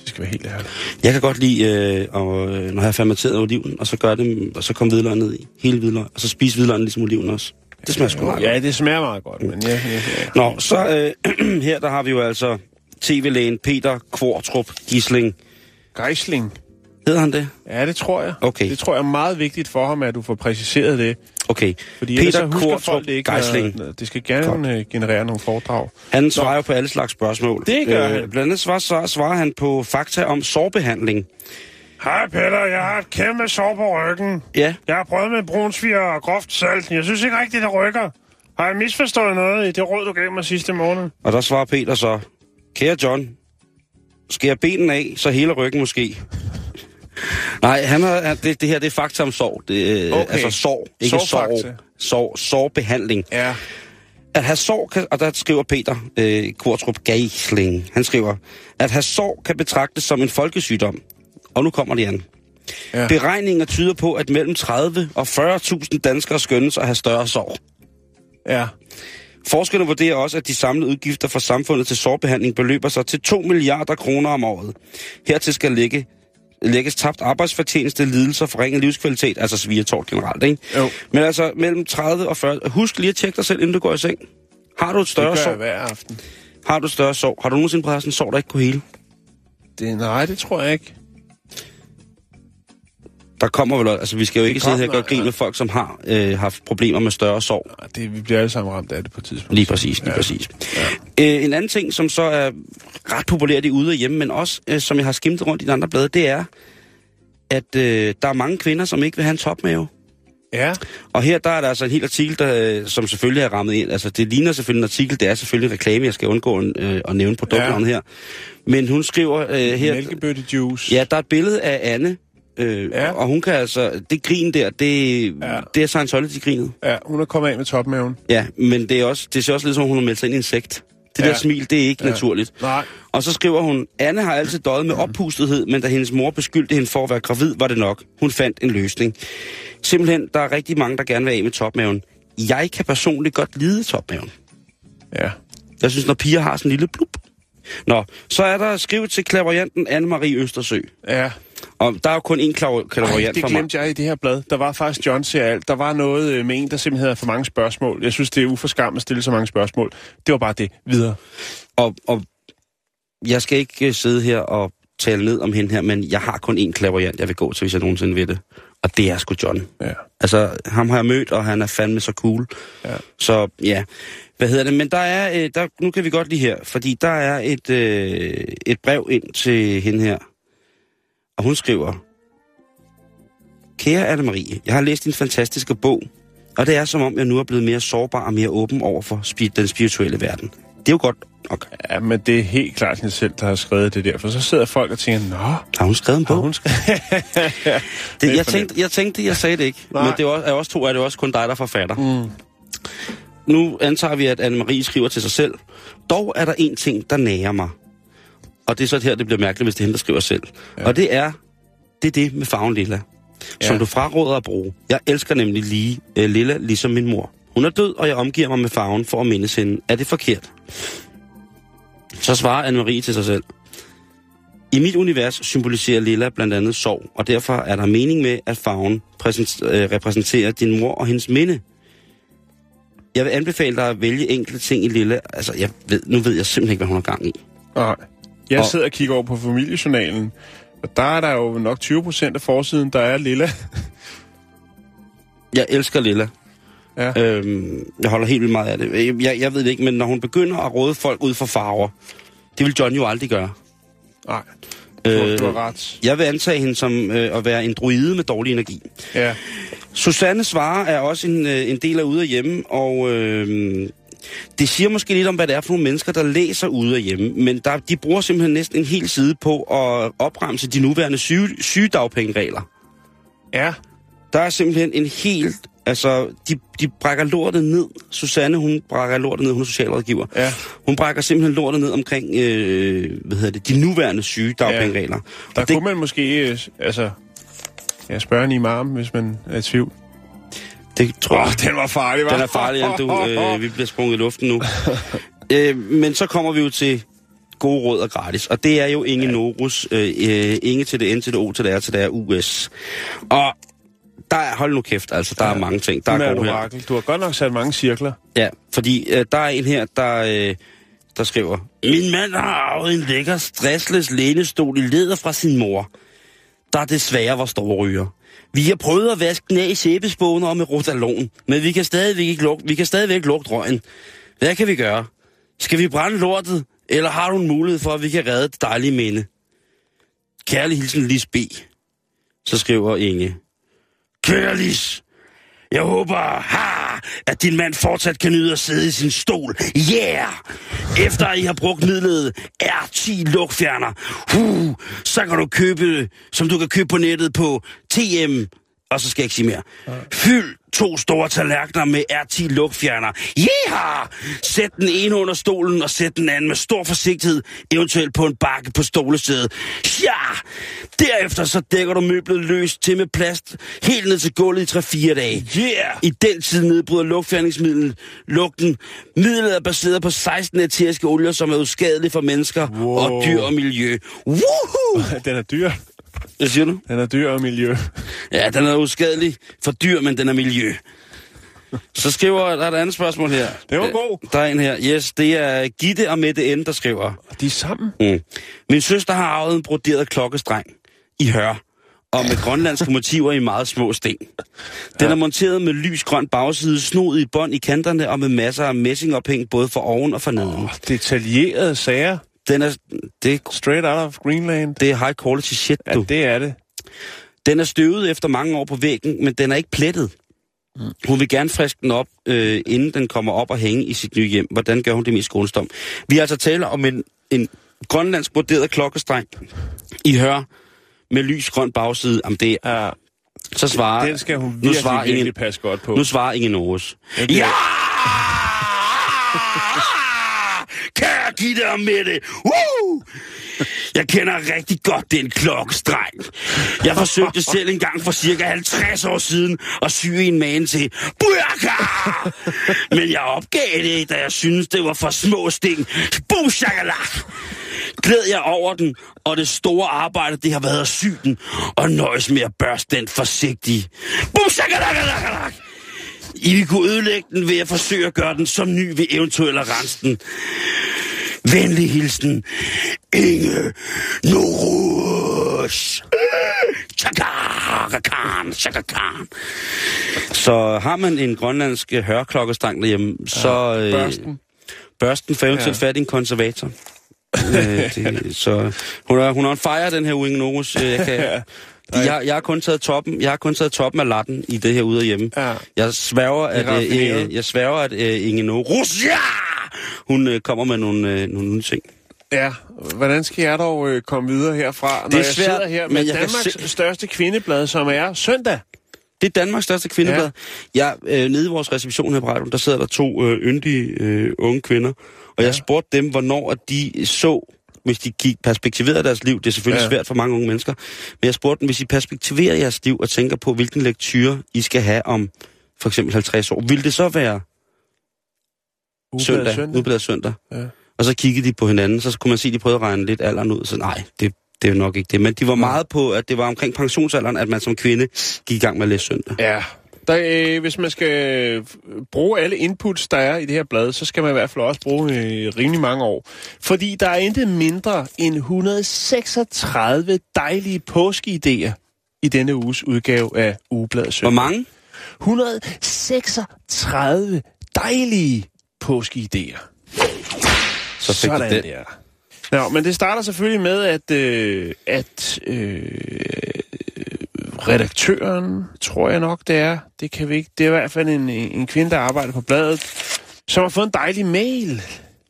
Det skal være helt ærligt. jeg kan godt lide, øh, og, øh, når jeg har fermenteret oliven, og så gør det, og så kommer hvidløg ned i, hele hvidløg, og så spise hvidløgnen ligesom oliven også. Det smager sgu meget godt. Ja, det smager meget godt, men ja, ja, ja. Nå, så øh, her der har vi jo altså tv-lægen Peter Kvartrup Gisling. Geisling. Hedder han det? Ja, det tror jeg. Okay. Det tror jeg er meget vigtigt for ham, at du får præciseret det. Okay. Fordi så Peter husker Kvartrup folk det ikke. når- Geisling. når- Det skal gerne øh, generere nogle foredrag. Han svarer jo på alle slags spørgsmål. Øh, Det gør han. Blandt andet svarer, så svarer han på fakta om sårbehandling. Hej Peter, jeg har et kæmpe sår på ryggen. Ja, Jeg har prøvet med brunsviger og groft salt. Jeg synes ikke rigtigt, det rykker. Har jeg misforstået noget i det råd, du gav mig sidste måned? og der svarer Peter så, kære John, skær benen af, så hele ryggen måske. Nej, han har, det, det her det er fakta om sår. Det, Okay. okay. Altså sår, ikke Sårfakta. sår. Sår, sårbehandling. Ja. At have sår, kan, og der skriver Peter øh, Kvartrup Geisling, han skriver, at have sår kan betragtes som en folkesygdom. Og nu kommer det igen. Ja. Beregninger tyder på, at mellem 30 og 40.000 danskere skønnes at have større sår. Ja. Forskerne vurderer også, at de samlede udgifter for samfundet til sårbehandling beløber sig til 2 milliarder kroner om året. Hertil skal lægge, lægges tabt arbejdsfortjeneste, lidelser, forringet livskvalitet, altså svigertort generelt, ikke? Jo. Men altså mellem 30 og 40... Husk lige at tjekke dig selv, inden du går i seng. Har du et Det større gør sår? hver aften. Har du et større sår? Har du nogensinde sådan en sår, der ikke kunne hele? Det, nej, det tror jeg ikke. Der kommer vel... Altså, vi skal jo ikke sidde her og gøre grin ja. med folk, som har øh, haft problemer med større. Nej, Det, vi bliver alle sammen ramt af det på et tidspunkt. Lige præcis, lige ja. præcis. Ja. Øh, en anden ting, som så er ret populært i ude og hjemme, men også, øh, som jeg har skimtet rundt i de andre blade, det er, at øh, der er mange kvinder, som ikke vil have en topmave. Ja. Og her der er der altså en hel artikel, der, øh, som selvfølgelig er rammet ind. Altså, det ligner selvfølgelig en artikel, det er selvfølgelig en reklame, jeg skal undgå en, øh, at nævne produktnavnet ja. her. Men hun skriver øh, her... Mælkebøttejuice. Ja, der er et billede af Anne, øh, Ja. og hun kan altså... Det grin der, det, Ja. det er Scientology-grinet. Ja, hun er kommet af med topmaven. Ja, men det, er også, det ser også lidt som, om hun har meldt sig ind i en sekt. Det Ja. der smil, det er ikke Ja. naturligt. Nej. Og så skriver hun, Anne har altid døjet med oppustethed, men da hendes mor beskyldte hende for at være gravid, var det nok. Hun fandt en løsning. Simpelthen, der er rigtig mange, der gerne vil af med topmaven. Jeg kan personligt godt lide topmaven. Ja. Jeg synes, når piger har sådan en lille blub. Nå, så er der skrevet til klaverjanten Anne-Marie Østersø. Ja. Og der er jo kun én klaver- det for mig. glemte jeg i det her blad. Der var faktisk John ser alt. Der var noget øh, med en, der simpelthen havde for mange spørgsmål. Jeg synes, det er uforskam at stille så mange spørgsmål. Det var bare det. Videre. Og, og jeg skal ikke øh, sidde her og tale ned om hende her, men jeg har kun én klaverjant, jeg vil gå til, hvis jeg nogensinde vil det. Og det er sgu John. Ja. Altså, ham har jeg mødt, og han er fandme så cool. Ja. Så ja, hvad hedder det? Men der er, øh, der, nu kan vi godt lige her, fordi der er et, øh, et brev ind til hende her. Og hun skriver, Kære Anne-Marie, jeg har læst din fantastiske bog, og det er som om, jeg nu er blevet mere sårbar og mere åben over for den spirituelle verden. Det er jo godt nok. Ja, men det er helt klart hende selv, der har skrevet det der. For så sidder folk og tænker, nå, Har hun skrevet en har bog? hun skrevet... ja, Det, jeg, tænkte, jeg tænkte, jeg sagde det ikke. Nej. Men det er også, er også to, er det også kun dig, der er forfatter. Mm. Nu antager vi, at Anne-Marie skriver til sig selv. Dog er der en ting, der nærer mig. Og det er så her, det bliver mærkeligt, hvis det er hende, der skriver selv. Ja. Og det er det, er det med farven lilla. Ja. Som du fraråder at bruge. Jeg elsker nemlig lige øh, lilla, ligesom min mor. Hun er død, og jeg omgiver mig med farven for at mindes hende. Er det forkert? Så svarer Anne-Marie til sig selv. I mit univers symboliserer lilla blandt andet sorg, og derfor er der mening med, at farven øh, repræsenterer din mor og hendes minde. Jeg vil anbefale dig at vælge enkelte ting i lilla. Altså, jeg ved, nu ved jeg simpelthen ikke, hvad hun har gang i. Nej. Jeg Og- sidder og kigger over på familiejournalen, og der er der jo nok 20 procent af forsiden, der er lilla. Jeg elsker lilla. Ja. Øhm, jeg holder helt vildt meget af det. Jeg, jeg ved det ikke, men når hun begynder at råde folk ud for farver, det vil John jo aldrig gøre. Nej, Øh, du har ret. Jeg vil antage hende som øh, at være en druide med dårlig energi. Ja. Susanne svarer er også en, øh, en del af ude af hjemme, og øh, det siger måske lidt om, hvad det er for nogle mennesker, der læser ude af hjemme. Men der, de bruger simpelthen næsten en hel side på at opremse de nuværende syge, sygedagpengeregler. Ja. Der er simpelthen en helt... Altså, de, de brækker lortet ned. Susanne, hun brækker lortet ned, hun er socialrådgiver. Ja. Hun brækker simpelthen lortet ned omkring, øh, hvad hedder det, de nuværende sygedagpengeregler. Der Og det, kunne man måske, øh, altså, ja, spørge en imam, hvis man er i tvivl. det tror jeg... oh, den var farlig, hva'? Den er farlig, end du. Øh, vi bliver sprunget i luften nu. øh, men så kommer vi jo til gode råd og gratis. Og det er jo Inge ja. Norus. Øh, øh, Inge til det N til det O til det R til det R US. Og der er, hold nu kæft, altså, der ja. er mange ting, der er gode her. orakel. Du har godt nok sat mange cirkler. Ja, fordi øh, der er en her, der, øh, der skriver, Min mand har arvet en lækker stressless lænestol i læder fra sin mor, der desværre var stor ryger. Vi har prøvet at vaske den af i sæbespåner og med rotalon, men vi kan stadigvæk ikke lugte, vi kan stadigvæk lugte røgen. Hvad kan vi gøre? Skal vi brænde lortet, eller har du en mulighed for, at vi kan redde det dejlige minde? Kærlig hilsen Lis B. Så skriver Inge. Kære jeg håber, ha, at din mand fortsat kan nyde at sidde i sin stol. Yeah! Efter I har brugt midlet R10 lugtfjerner, huh, så kan du købe, som du kan købe på nettet på TM, og så skal jeg ikke sige mere. Fyld to store tallerkener med R10 lugtfjerner. Yeah! Sæt den ene under stolen, og sæt den anden med stor forsigtighed, eventuelt på en bakke på stolesædet. Ja! Derefter så dækker du møblet løst til med plast, helt ned til gulvet i 3-4 dage. Yeah! I den tid nedbryder lugtfjerningsmidlet lugten. Midlet er baseret på 16 eteriske olier, som er uskadelige for mennesker Wow. og dyr og miljø. Woohoo! Den er dyr. Hvad siger du? Den er dyr og miljø. Ja, den er uskadelig for dyr, men den er miljø. Så skriver, der er et andet spørgsmål her. Det var Øh, god. Der er en her. Yes, det er Gitte og Mette N., der skriver. De er sammen. Mm. Min søster har arvet en broderet klokkestreng i hør, og med grønlandske motiver i meget små sten. Den er monteret med lysgrøn bagside, snod i bånd i kanterne og med masser af messingophæng både for oven og for neden. Oh, detaljerede sager. Den er, det, Straight out of Greenland. det er high quality shit, Ja, du. det er det. Den er støvet efter mange år på væggen, men den er ikke plettet. Hun vil gerne friske den op, øh, inden den kommer op og hænge i sit nye hjem. Hvordan gør hun det mest skånsomt? Vi har altså tale om en, en grønlandsk broderet klokkestreng i hør med lys grøn bagside. Jamen det, Ja, så svarer, den skal hun nu virkelig, svarer virkelig ingen, passe godt på. nu svarer ingen Norges. Ja, Kan jeg give dig med det? Woo! Jeg kender rigtig godt den klokkestreng. Jeg forsøgte selv en gang for cirka 50 år siden at sy en man til burka! Men jeg opgav det, da jeg syntes, det var for små sting. Bushakalak! Glæd jeg over den, og det store arbejde, det har været at sy den, og nøjes med at børste den forsigtigt. Bushakalak! I vil kunne ødelægge den ved at forsøge at gøre den som ny ved eventuelt at rense den. Venlig hilsen, Inge Norus. Chaka Khan, Chaka Khan. Så har man en grønlandsk hørklokkestang derhjemme, så... Øh, børsten. Børsten får eventuelt Ja. fat i en konservator. øh, det, så hun er, hun er en fejre, den her Uinge Norus. Øh, Jeg, kan, jeg, jeg, har kun taget toppen, jeg har kun taget toppen af latten i det her ude og hjemme. Ja. Jeg sværger, at, øh, øh, jeg sværger, at øh, Inge Norus, ja! hun øh, kommer med nogle, øh, nogle nye ting. Ja, hvordan skal jeg dog øh, komme videre herfra, når Det er jeg svært, sidder her med Danmarks se- største kvindeblad, som er søndag? Det er Danmarks største kvindeblad. Ja. Jeg, øh, nede i vores reception her på radioen, der sidder der to øh, yndige øh, unge kvinder, og ja. jeg spurgte dem, hvornår at de så, hvis de gik perspektiverede deres liv, det er selvfølgelig Ja. svært for mange unge mennesker, men jeg spurgte dem, hvis I perspektiverer jeres liv og tænker på, hvilken lektyre I skal have om for eksempel 50 år, vil det så være søndag, søndag. Ugebladet søndag? Ja. Og så kiggede de på hinanden, så kunne man se, at de prøvede at regne lidt alderen ud, så nej, det, det er nok ikke det. Men de var meget på, at det var omkring pensionsalderen, at man som kvinde gik i gang med at læse søndag. Ja. Der, øh, hvis man skal øh, bruge alle inputs, der er i det her blad, så skal man i hvert fald også bruge øh, rimelig mange år. Fordi der er intet mindre end 136 dejlige påskeidéer i denne uges udgave af Ugebladet Hvor mange? 136 dejlige påskeidéer. Så fik Sådan den. der. Nå, men det starter selvfølgelig med, at, øh, at øh, redaktøren, tror jeg nok det er, det kan vi ikke, det er i hvert fald en, en kvinde, der arbejder på bladet, som har fået en dejlig mail.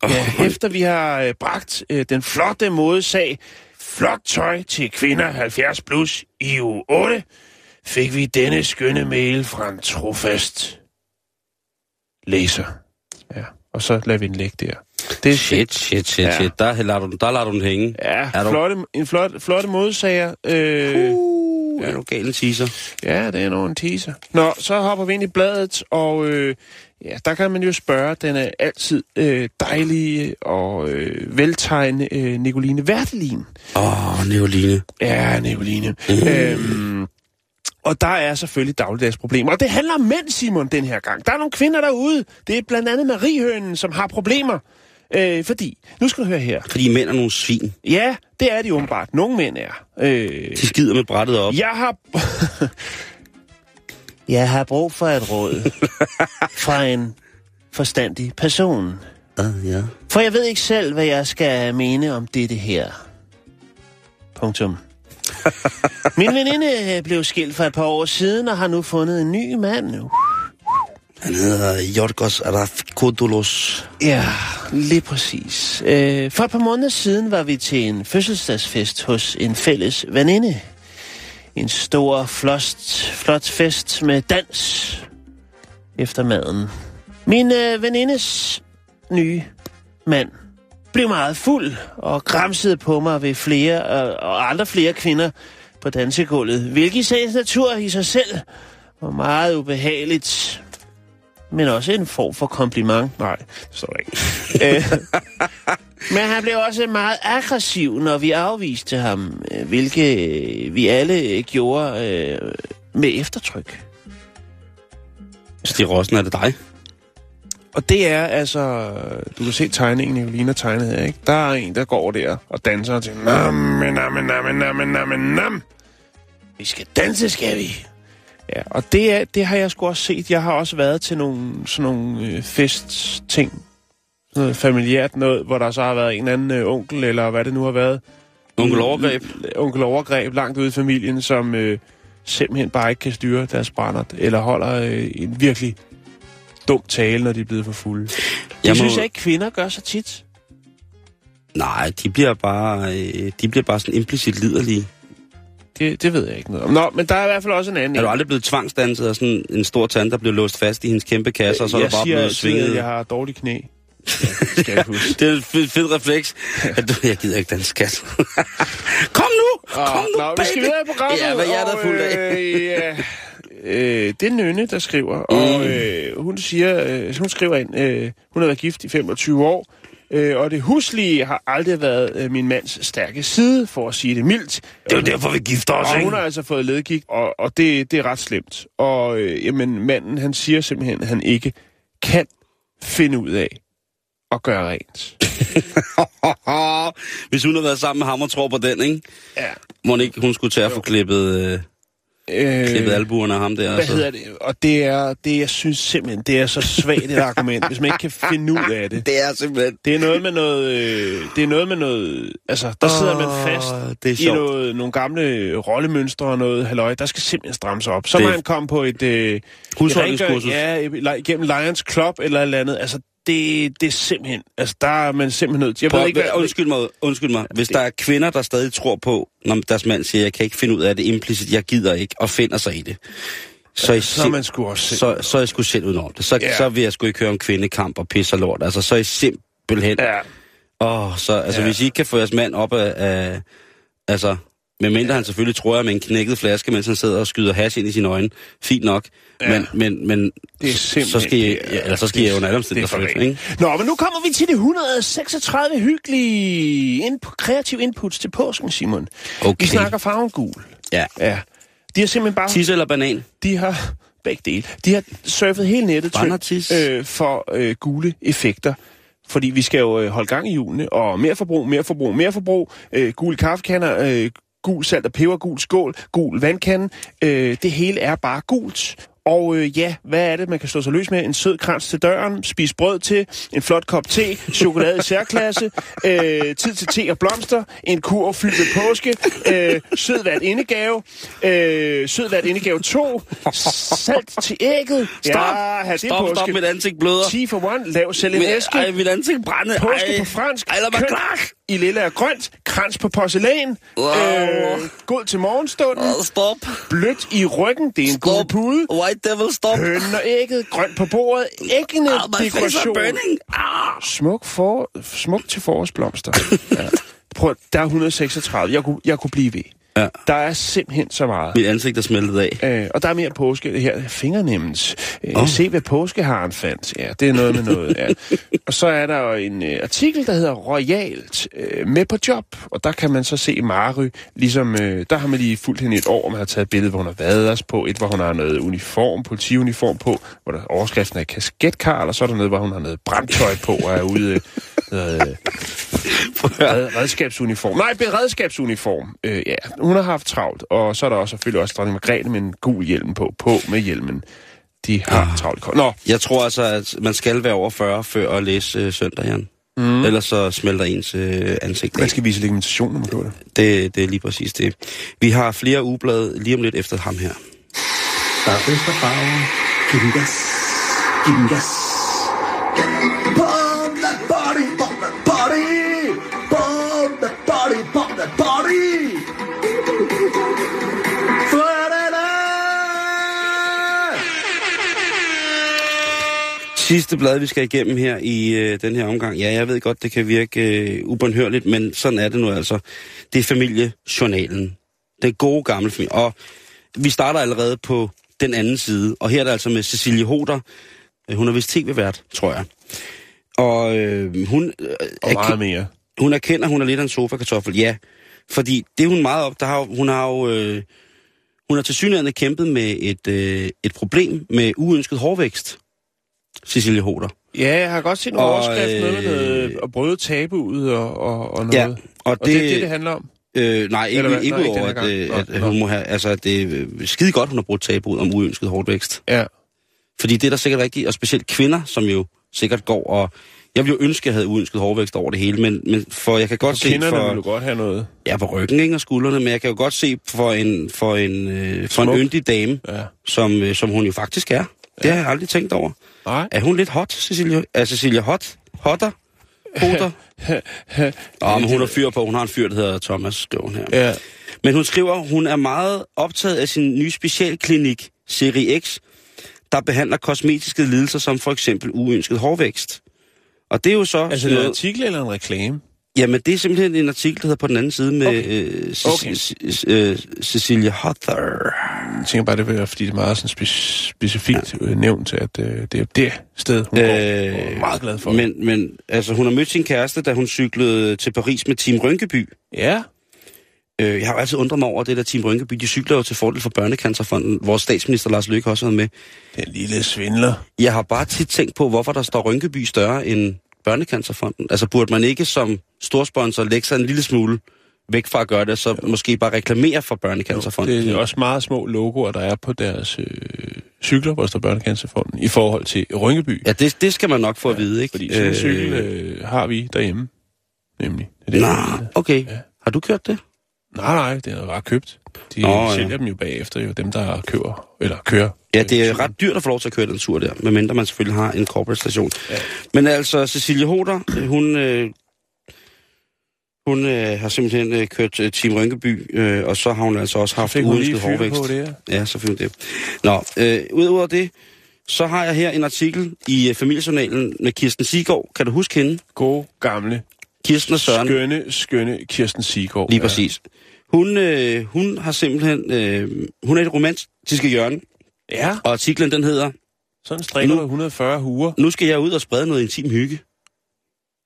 Ja, efter vi har øh, bragt øh, den flotte modesag, flot tøj til kvinder 70 plus i uge 8, fik vi denne skønne mail fra en trofast læser. Ja, og så lader vi den ligge der. Det er Shit, shit, shit, Ja. shit. Der lader du, den- der lader du den hænge. Ja, Er du- flotte, en flot, flotte modsager. Øh, Uh, ja. er du gal en teaser? ja, det er nogen en teaser. Nå, så hopper vi ind i bladet, og øh, ja, der kan man jo spørge den er altid øh, dejlige og øh, veltegnende øh, Nicoline Vertelin. Åh, oh, Neoline. Ja, Nicoline. Mm. Øhm, og der er selvfølgelig dagligdags problemer. Og det handler om mænd, Simon, den her gang. Der er nogle kvinder derude. Det er blandt andet Mariehønen, som har problemer. Øh, fordi, nu skal du høre her. Fordi mænd er nogle svin. Ja, det er de åbenbart. Nogle mænd er. Øh, De skider med brættet op. jeg har... Jeg har brug for et råd fra en forstandig person. Uh, ja. For jeg ved ikke selv, hvad jeg skal mene om dette her. Punktum. Min veninde blev skilt for et par år siden og har nu fundet en ny mand. Han hedder Jorgos Arafkodolos. Ja, lige præcis. Øh, for et par måneder siden var vi til en fødselsdagsfest hos en fælles veninde. En stor, flot, flot fest med dans efter maden. Min øh, venindes nye mand blev meget fuld og græmsede på mig ved flere øh, og andre flere kvinder på dansegulvet, hvilket i sagens natur i sig selv var meget ubehageligt, men også en form for kompliment. Nej, det står ikke. Øh, Men han blev også meget aggressiv, når vi afviste ham, øh, hvilket vi alle gjorde øh, med eftertryk. Stig Rossen, er det dig? Og det er altså... Du kan se tegningen, Nicolina tegnede her, ikke? Der er en, der går der og danser til... Nam, nam, nam, nam, nam, nam. Vi skal danse, skal vi? Ja, og det, er, det har jeg sgu også set. Jeg har også været til nogle, sådan nogle øh, festting. Noget familiært noget, hvor der så har været en anden øh, onkel, eller hvad det nu har været. Onkel Overgreb? Onkel Overgreb, langt ude i familien, som øh, simpelthen bare ikke kan styre deres brændert, eller holder øh, en virkelig dum tale, når de er blevet for fulde. Jeg må- synes jeg ikke, kvinder gør så tit. Nej, de bliver bare, øh, de bliver bare sådan implicit liderlige. Det, det ved jeg ikke noget om. Nå, men der er i hvert fald også en anden. Er du aldrig blevet tvangsdanset af sådan en stor tand, der blev låst fast i hendes kæmpe kasse, og så er jeg der bare siger blevet svinget? jeg har dårlige knæ. Ja, det jeg huske. Det er en fed, fed refleks. At du, jeg gider ikke den skat. Kom nu! Kom nu, Nå, vi baby! skal videre i programmet. Ja, hvad hjertet er og, fuldt af. Øh, ja, øh, det er Nynne, der skriver, mm. og øh, hun siger, øh, hun skriver ind, øh, hun har været gift i 25 år, øh, og det huslige har aldrig været øh, min mands stærke side, for at sige det mildt. Det er jo derfor, vi gifter os, Og ikke? hun har altså fået ledgigt, og, og det, det er ret slemt. Og øh, jamen, manden, han siger simpelthen, at han ikke kan finde ud af at gøre rent. Hvis hun havde været sammen med ham og tror på den, ikke? Ja. Må ikke, hun skulle til at få klippet, øh, Øh, klippet albuerne af ham der. hvad hedder det? Og det er, det jeg synes simpelthen, det er så svagt et argument, hvis man ikke kan finde ud af det. Det er simpelthen... Det er noget med noget, øh, det er noget med noget, altså der sidder man fast det er i noget, nogle gamle rollemønstre og noget halløj, der skal simpelthen strammes op. Så Det- må han komme på et... Øh, Husholdningskursus. Ja, gennem Lions Club eller et eller andet. Altså, det, det er simpelthen, altså der er man simpelthen nødt til. Jeg Prøv, ved ikke, hvad, undskyld mig, undskyld mig. Hvis der er kvinder, der stadig tror på, når deres mand siger, jeg kan ikke finde ud af det implicit, jeg gider ikke, og finder sig i det. Så, I så er man sgu også selv. så, så er jeg sgu selv udenom det. Så, Ja. så vil jeg sgu ikke høre om kvindekamp og pis og lort. Altså, så er I simpelthen... Ja, Åh, så, altså, Ja. hvis I ikke kan få jeres mand op af... af altså, medmindre ja. han selvfølgelig tror jeg med en knækket flaske, mens han sidder og skyder hash ind i sine øjne. Fint nok. Ja. Men, men, men det er så skal er- ja, eller så skal det jo under alle er omstændigheder flytte, ikke? Nå, men nu kommer vi til det 136 hyggelige inp- kreative inputs til påsken, Simon. Okay. Vi snakker farven gul. Ja. Ja. De har simpelthen bare... Tisse eller banan? De har begge dele. De har surfet hele nettet til, øh, for øh, gule effekter. Fordi vi skal jo øh, holde gang i julene, og mere forbrug, mere forbrug, mere forbrug. Øh, gule kaffekanner, øh, gul salt og peber, gul skål, gul vandkande. Øh, det hele er bare gult. Og øh, ja, hvad er det, man kan slå sig løs med? En sød krans til døren, spis brød til, en flot kop te, chokolade i særklasse, øh, tid til te og blomster, en kur fyldt med påske, øh, sød hvert indegave, øh, sød hvert indegave 2, salt til ægget. Stop! Ja, ha, det er Stop, påske. stop, mit ansigt bløder. 10 for 1, lav selv en æske. ej, mit ansigt brænde. Påske ej. på fransk. Ej, lad mig kønt klar. I lille og grønt. Krans på porcelæn. Wow. Øh, god til morgenstunden. Åh, Stop. Blødt i ryggen. Det er en god Stop. pude. White devil, stop. Hønnen og ægget. Grønt på bordet. Æggende Ah, are dekoration. Ah. Smuk, for, smuk til forårsblomster. ja. Prøv, der er 136. Jeg kunne, jeg kunne blive ved. Ja. Der er simpelthen så meget. Mit ansigt er smeltet af. Øh, og der er mere påske. Det her fingernemmes. Øh, oh. Se, hvad påskeharen fandt. Ja, det er noget med noget. Ja. og så er der jo en øh, artikel, der hedder Royalt øh, med på job. Og der kan man så se Mary, ligesom, øh, der har man lige fulgt hende et år, man har taget et billede, hvor hun har os på. Et, hvor hun har noget uniform, politiuniform på, hvor der overskriften er kasketkar, og så er der noget, hvor hun har noget brandtøj på og er ude... Øh, øh, red, redskabsuniform. Nej, beredskabsuniform. Øh, ja, hun har haft travlt. Og så er der også selvfølgelig også dronning Margrethe med en gul hjelm på. På med hjelmen. De har Ah. travlt. Nå, Jeg tror altså, at man skal være over 40 før at læse øh, søndag, Jan. Mm. Ellers så smelter ens øh, ansigt af. man skal vise legitimation, når man gør det. Det, det er lige præcis det. Vi har flere ugeblade lige om lidt efter ham her. Der er bedst af farven. Giv den gas. Giv den gas. Sidste blad, vi skal igennem her i øh, den her omgang. Ja, jeg ved godt, det kan virke øh, ubønhørligt, men sådan er det nu altså. Det er familiejournalen. Den gode gamle familie. Og vi starter allerede på den anden side. Og her er det altså med Cecilie Hoder. Øh, Hun er vist tv-vært, tror jeg. Og øh, hun, øh, Og meget mere. hun erkender, hun er lidt af en sofa-kartoffel. Ja, fordi det er hun meget op. Der har, hun har jo... Øh, hun har til synligheden kæmpet med et, øh, et problem med uønsket hårvækst. Cecilie Hoder. Ja, jeg har godt set en Og, overskrift, noget med noget, øh, at bryde tabuet og, og, og noget. Ja, og og det, det er det, det handler om. Øh, nej, ikke, Eller ikke at, her øh, at, at nå. hun må have, altså, at det er øh, skide godt, hun har brugt tabuet om uønsket hårdvækst. Ja. Fordi det er der sikkert rigtigt, og specielt kvinder, som jo sikkert går og... Jeg ville jo ønske, at jeg havde uønsket hårdvækst over det hele, men, men for jeg kan godt Og se for... vil du godt have noget. Ja, på ryggen ikke, og skuldrene, men jeg kan jo godt se for en, for en, øh, for en yndig dame, Ja. som, øh, som hun jo faktisk er. Det har jeg aldrig tænkt over. Nej. Er hun lidt hot, Cecilia? Er Cecilia hot? Hotter? Hotter? Åh, men hun har fyr på. Hun har en fyr, der hedder Thomas, hun her. Ja. Men hun skriver, hun er meget optaget af sin nye specialklinik, Serie X, der behandler kosmetiske lidelser som for eksempel uønsket hårvækst. Og det er jo så... Altså, er en noget- artikel eller en reklame? Jamen, det er simpelthen en artikel, der hedder på den anden side med Okay. øh, Ce- Okay. Ce- øh, Cecilia Hother. Jeg tænker bare, det er, fordi det er meget sådan spe- specifikt ja. nævnt, at øh, det er det sted, hun øh, går. Er meget glad for. Men, men altså, hun har mødt sin kæreste, da hun cyklede til Paris med Team Rynkeby. Ja. Øh, jeg har jo altid undret mig over det der Team Rynkeby. De cykler jo til fordel for Børnecancerfonden. Vores statsminister Lars Løkke har også været med. Den lille svindler. Jeg har bare tit tænkt på, hvorfor der står Rynkeby større end Børnecancerfonden? Altså burde man ikke som storsponsor lægge sig en lille smule væk fra at gøre det, så jo. måske bare reklamere for Børnecancerfonden? Det er også meget små logoer, der er på deres øh, cykler, hvor der står Børnecancerfonden, i forhold til Rynkeby. Ja, det, det skal man nok få ja, at vide, ikke? Fordi sådan en cykel øh, har vi derhjemme, nemlig. Det er det, Nå, okay. Ja. Har du kørt det? Nej, nej, det er bare købt. De Nå, sælger ja. dem jo bagefter, jo dem, der køber, eller kører. Ja, det er ret dyrt at få lov til at køre den tur der, medmindre man selvfølgelig har en corporate station. Ja. Men altså, Cecilie Hoder, hun, øh, hun øh, har simpelthen øh, kørt øh, Team Rynkeby, øh, og så har hun altså også haft uønsket hårvækst. På det, ja. ja, hun det. Nå, øh, udover det, så har jeg her en artikel i øh, familiejournalen med Kirsten Sigård. Kan du huske hende? God gamle. Kirsten og Søren. Skønne, skønne Kirsten Sigård. Lige præcis. Hun, øh, hun har simpelthen... Øh, hun er et romantiske hjørne. Ja. Og artiklen, den hedder... Sådan strikker du 140 huer. Nu skal jeg ud og sprede noget intim hygge.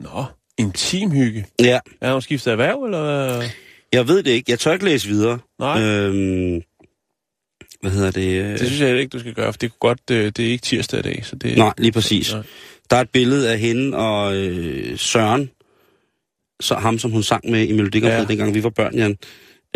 Nå, intim hygge? Ja. Er hun skiftet erhverv, eller Jeg ved det ikke. Jeg tør ikke læse videre. Nej. Øhm, hvad hedder det? Det synes jeg ikke, du skal gøre, for det, kunne godt, det er ikke tirsdag i dag. Så det, Nej, lige præcis. Nej. Der er et billede af hende og øh, Søren, så ham, som hun sang med i Melodi ja. dengang vi var børn, Jan.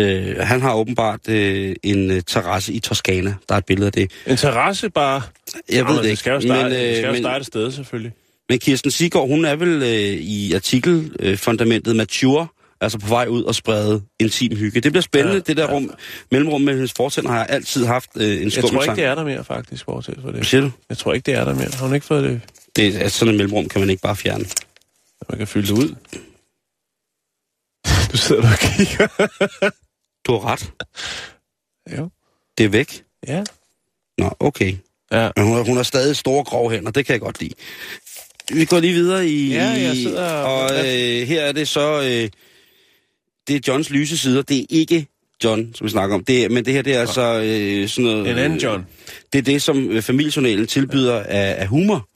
Øh, han har åbenbart øh, en uh, terrasse i Toskana. Der er et billede af det. En terrasse bare? Jeg ved det ikke. Det skal jo starte, men, øh, det skal jo starte et sted, selvfølgelig. Men Kirsten Sigård, hun er vel øh, i artikelfundamentet øh, mature, altså på vej ud og sprede intim hygge. Det bliver spændende, ja, det der ja. rum, mellemrum med hendes fortænder har jeg altid haft øh, en skummel Jeg tror ikke, det er der mere, faktisk, bortset for det. Siger du? Jeg tror ikke, det er der mere. Har hun ikke fået det? det altså, sådan et mellemrum kan man ikke bare fjerne. Man kan fylde det ud. Du sidder og kigger. Du har ret. Jo. Det er væk? Ja. Nå, okay. Ja. Men hun, hun har stadig store grove hænder, det kan jeg godt lide. Vi går lige videre i... Ja, jeg sidder... Og øh, her er det så... Øh, det er Johns lyse sider. Det er ikke John, som vi snakker om. Det er, men det her, det er altså øh, sådan noget... En anden John. Det er det, som øh, familiejournalen tilbyder af, af humor.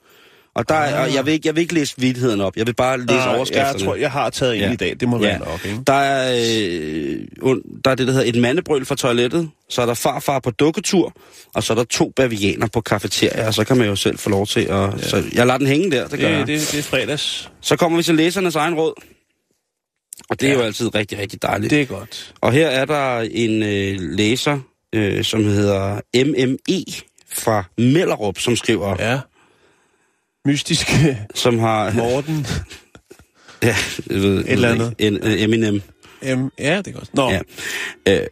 Og, der, ah. og jeg, vil ikke, jeg vil ikke læse vidtigheden op. Jeg vil bare læse ah, overskrifterne. Jeg tror, jeg har taget ind ja. i dag. Det må ja. være nok, ikke? Der er, øh, der er det, der hedder et mandebrøl fra toilettet. Så er der farfar på dukketur. Og så er der to bavianer på kafeteria. Og så kan man jo selv få lov til at... Ja. Så jeg lader den hænge der, det gør det, jeg. Det, det er fredags. Så kommer vi til læsernes egen råd. Og det ja. er jo altid rigtig, rigtig dejligt. Det er godt. Og her er der en øh, læser, øh, som hedder MME fra Mellerup, som skriver... Ja mystiske som har... Morten. ja, jeg ved, Et eller andet. En, en, Eminem. Em, ja, det er godt. Nå. Ja. Øh,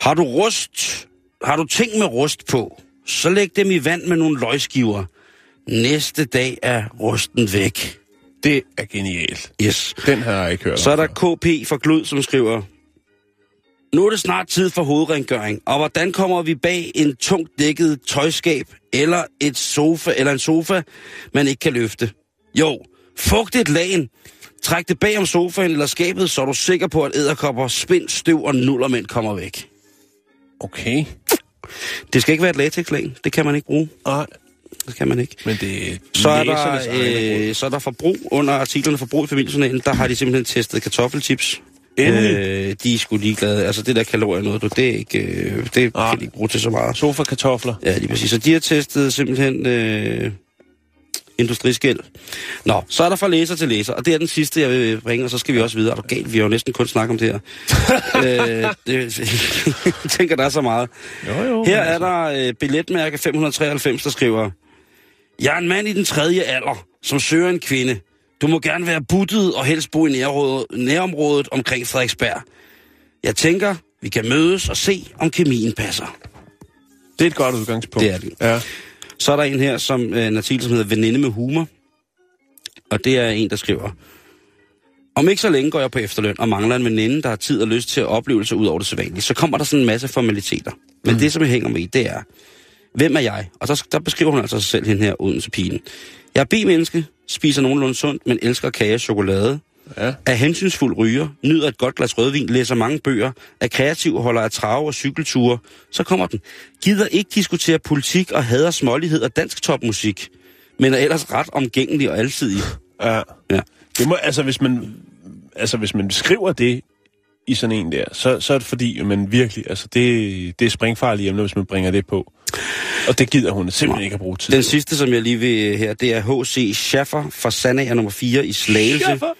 har du rust, har du ting med rust på, så læg dem i vand med nogle løgskiver. Næste dag er rusten væk. Det er genialt. Yes. Den har jeg ikke hørt Så er der KP for Glud, som skriver... Nu er det snart tid for hovedrengøring, og hvordan kommer vi bag en tungt dækket tøjskab eller et sofa eller en sofa, man ikke kan løfte? Jo, fugt et lagen. Træk det bag om sofaen eller skabet, så er du sikker på, at æderkopper, spind, støv og nullermænd kommer væk. Okay. Det skal ikke være et latexlag. Det kan man ikke bruge. Nej. Det kan man ikke. Men det så er der, øh, så er der forbrug under artiklerne forbrug i familiejournalen. Der har de simpelthen testet kartoffelchips Øh, de er sgu ligeglade. Altså det der kalorier noget, du, det, er ikke, øh, det ah. kan de ikke bruge til så meget. Sofa-kartofler. Ja, lige præcis. Så de har testet simpelthen øh, industriskæld. Nå, så er der fra læser til læser, og det er den sidste, jeg vil bringe, og så skal vi også videre. Er du galt? Vi har jo næsten kun snakket om det her. øh, det, jeg tænker, der er så meget. Jo, jo, her er altså. der øh, billetmærke 593, der skriver, Jeg er en mand i den tredje alder, som søger en kvinde. Du må gerne være buttet og helst bo i nærområdet, nærområdet omkring Frederiksberg. Jeg tænker, vi kan mødes og se, om kemien passer. Det er et godt udgangspunkt. Det er det. Ja. Så er der en her, som øh, en artikel, som hedder Veninde med humor. Og det er en, der skriver... Om ikke så længe går jeg på efterløn og mangler en veninde, der har tid og lyst til at opleve sig ud over det sædvanlige. Så kommer der sådan en masse formaliteter. Men mm. det, som jeg hænger med i, det er, hvem er jeg? Og der, der beskriver hun altså sig selv, hende her, Odense pigen. Jeg er B-menneske, spiser nogenlunde sundt, men elsker kage og chokolade. Ja. Er hensynsfuld ryger, nyder et godt glas rødvin, læser mange bøger, er kreativ holder af trave og cykelture. Så kommer den. Gider ikke diskutere politik og hader smålighed og dansk topmusik, men er ellers ret omgængelig og alsidig. Ja. ja. Det må, altså, hvis man, altså, hvis man skriver det i sådan en der, så, så er det fordi, man virkelig, altså det, det er springfarlige emner, hvis man bringer det på. Og det gider hun simpelthen ikke at bruge tid Den sidste, som jeg lige vil her, det er H.C. Schaffer fra Sandager nummer 4 i Slagelse. Schaffer.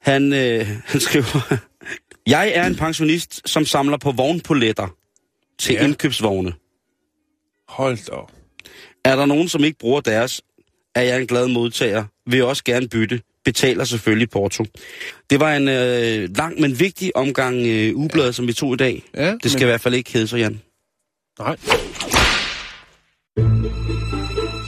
Han, øh, han skriver, Jeg er en pensionist, som samler på vognpoletter til Ja. indkøbsvogne. Hold da. Er der nogen, som ikke bruger deres, er jeg en glad modtager. Vil også gerne bytte. Betaler selvfølgelig porto. Det var en øh, lang, men vigtig omgang øh, ugeblad, ja. som vi tog i dag. Ja, Det skal men- i hvert fald ikke hedde sig, Jan. Nej.